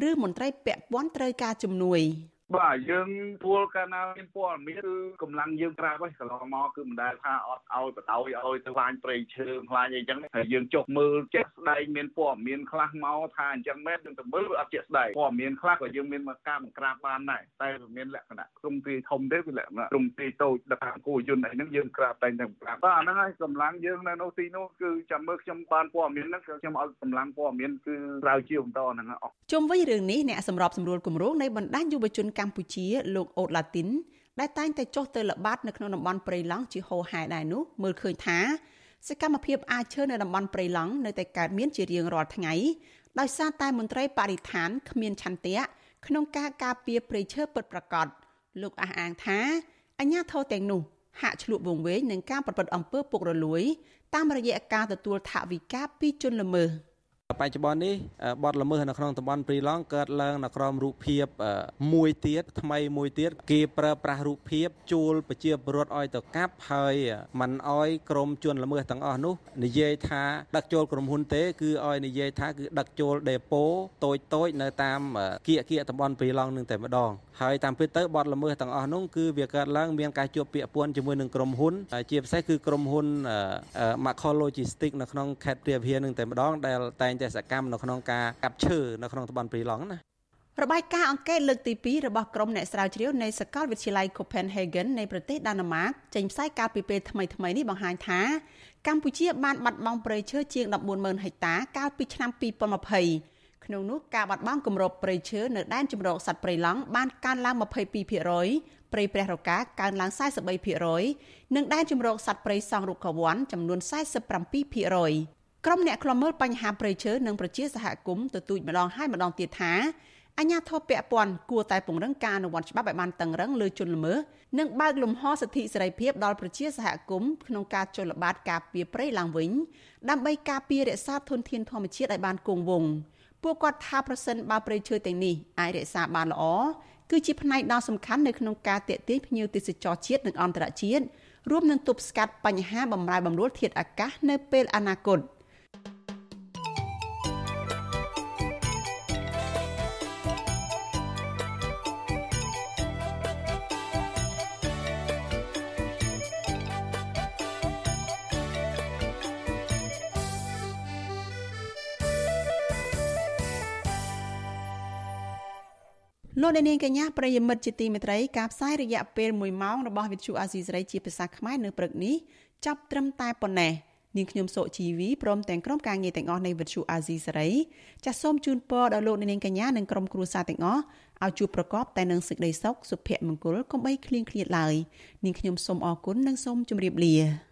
ឬមន្ត្រីពាក់ព័ន្ធត្រូវការជំនួយ។ បាទយើងពួលកាលណាមានព័ត៌មានគឺកម្លាំងយើងក្រាបហើយកន្លងមកគឺមិនដែលថាអត់ឲ្យបដ ாய் ឲ្យទៅខ្លាញ់ព្រៃឈើខ្លាញ់អីចឹងហើយយើងចុះមើលជាក់ស្ដែងមានព័ត៌មានខ្លះមកថាអញ្ចឹងមែនយើងទៅមើលវាអត់ជាក់ស្ដែងព័ត៌មានខ្លះក៏យើងមានមកការបង្ក្រាបបានដែរតែវាមានលក្ខណៈក្រុមទីធំទេវាលក្ខណៈក្រុមទីតូចដល់ខាងគូយន្តអីហ្នឹងយើងក្រាបតែតែបង្ក្រាបបាទអាហ្នឹងហើយកម្លាំងយើងនៅនោះទីនោះគឺចាំមើលខ្ញុំបានព័ត៌មានហ្នឹងខ្ញុំឲ្យកម្លាំងព័ត៌មានគឺស្រាវជ្រាវបន្តហ្នឹងអស់ជុំវិញរឿងនេះអ្នកសម្របសម្រួលគម្រោងនៃបណ្ដាញយុវជនកម្ពុជាលោកអូតឡាទីនដែលតែងតែចុះទៅល្បាតនៅក្នុងតំបន់ព្រៃឡង់ជាហូរហែដែរនោះមើលឃើញថាសកម្មភាពអាចឈើនៅតំបន់ព្រៃឡង់នៅតែកើតមានជារៀងរាល់ថ្ងៃដោយសារតែមន្ត្រីបរិស្ថានគ្មានឆន្ទៈក្នុងការការពារព្រៃឈើពិតប្រាកដលោកអះអាងថាអញ្ញាធរទាំងនោះហាក់ឆ្លក់វងវែងនឹងការប្រព្រឹត្តអំពើពុករលួយតាមរយៈការទទួលថវិកាពីជនល្មើស។ បច្ចុប្បន្ននេះបទល្មើសនៅក្នុងតំបន់ព្រីឡង់កើតឡើងនៅក្រោមរូបភាពមួយទៀតថ្មីមួយទៀតគេប្រើប្រាស់រូបភាពជួលប្រជាពលរដ្ឋឲ្យទៅកាប់ហើយมันឲ្យក្រុមជនល្មើសទាំងអស់នោះនិយាយថាដឹកចូលក្រុមហ៊ុនទេគឺឲ្យនិយាយថាគឺដឹកចូលដេប៉ូតូចតូចនៅតាមគៀកគៀកតំបន់ព្រីឡង់នឹងតែម្ដងហើយតាមពិតទៅបទល្មើសទាំងអស់នោះគឺវាកើតឡើងមានការជួបពាក្យពាន់ជាមួយនឹងក្រុមហ៊ុនជាពិសេសគឺក្រុមហ៊ុន Macro Logistics នៅក្នុងខេត្តព្រះវិហារនឹងតែម្ដងដែលតែងតែសកម្មនៅក្នុងការកាប់ឈើនៅក្នុងតំបន់ព្រីឡង់ណារបាយការណ៍អង្កេតលើកទី2របស់ក្រុមអ្នកស្រាវជ្រាវនៃសាកលវិទ្យាល័យ Copenhagen នៃប្រទេសដាណឺម៉ាកចេញផ្សាយកាលពីពេលថ្មីៗនេះបង្ហាញថាកម្ពុជាបានបាត់បង់ព្រៃឈើជាង140,000ហិកតាកាលពីឆ្នាំ2020ក្នុងនោះការបាត់បង់គម្របព្រៃឈើនៅដែនជម្រកសត្វព្រៃឡង់បានកើនឡើង22%ព្រៃព្រះរកាកើនឡើង43%និងដែនជម្រកសត្វព្រៃសង់រុក្ខវ័នចំនួន47% ក្រុមអ្នកខ្លំមើលបញ្ហាព្រៃឈើនិងប្រជាសហគមន៍ទទូចម្ដងហើយម្ដងទៀតថាអញ្ញាធិបពពាន់គួរតែពង្រឹងការអនុវត្តច្បាប់ឲ្យបានតឹងរឹងលើជនល្មើសនិងបើកលំហសិទ្ធិសេរីភាពដល់ប្រជាសហគមន៍ក្នុងការចុះល្បាតការពារព្រៃឡើងវិញដើម្បីការពាររក្សាធនធានធម្មជាតិឲ្យបានគង់វង្សពួកគាត់ថាប្រសិនបើព្រៃឈើទាំងនេះអាចរក្សាបានល្អគឺជាផ្នែកដ៏សំខាន់នៅក្នុងការតេទៀងភ្ញៀវទេសចរជាតិនិងអន្តរជាតិរួមនឹងទប់ស្កាត់បញ្ហាបំរែបំរួលធាតុអាកាសនៅពេលអនាគត។ លោកអ្នកនាងកញ្ញាប្រិយមិត្តជាទីមេត្រីការផ្សាយរយៈពេល1ម៉ោងរបស់វិទ្យុអាស៊ីសេរីជាភាសាខ្មែរនៅព្រឹកនេះចាប់ត្រឹមតែប៉ុណ្ណេះនាងខ្ញុំសុជីវីព្រមទាំងក្រុមការងារទាំងអស់នៃវិទ្យុអាស៊ីសេរីចាសសូមជូនពរដល់លោកអ្នកនាងកញ្ញានិងក្រុមគ្រួសារទាំងអស់ឲ្យជួបប្រកបតែនឹងសេចក្តីសុខសុភមង្គលកុំបីឃ្លៀងឃ្លាតឡើយនាងខ្ញុំសូមអរគុណនិងសូមជម្រាបលា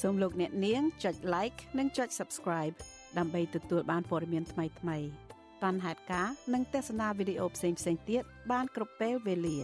សូមលោកអ្នកនាងចុច like និងចុច subscribe ដើម្បីទទួលបានព័ត៌មានថ្មីៗបានហេតុការនិងទស្សនាវីដេអូផ្សេងៗទៀតបានគ្រប់ពេលវេលា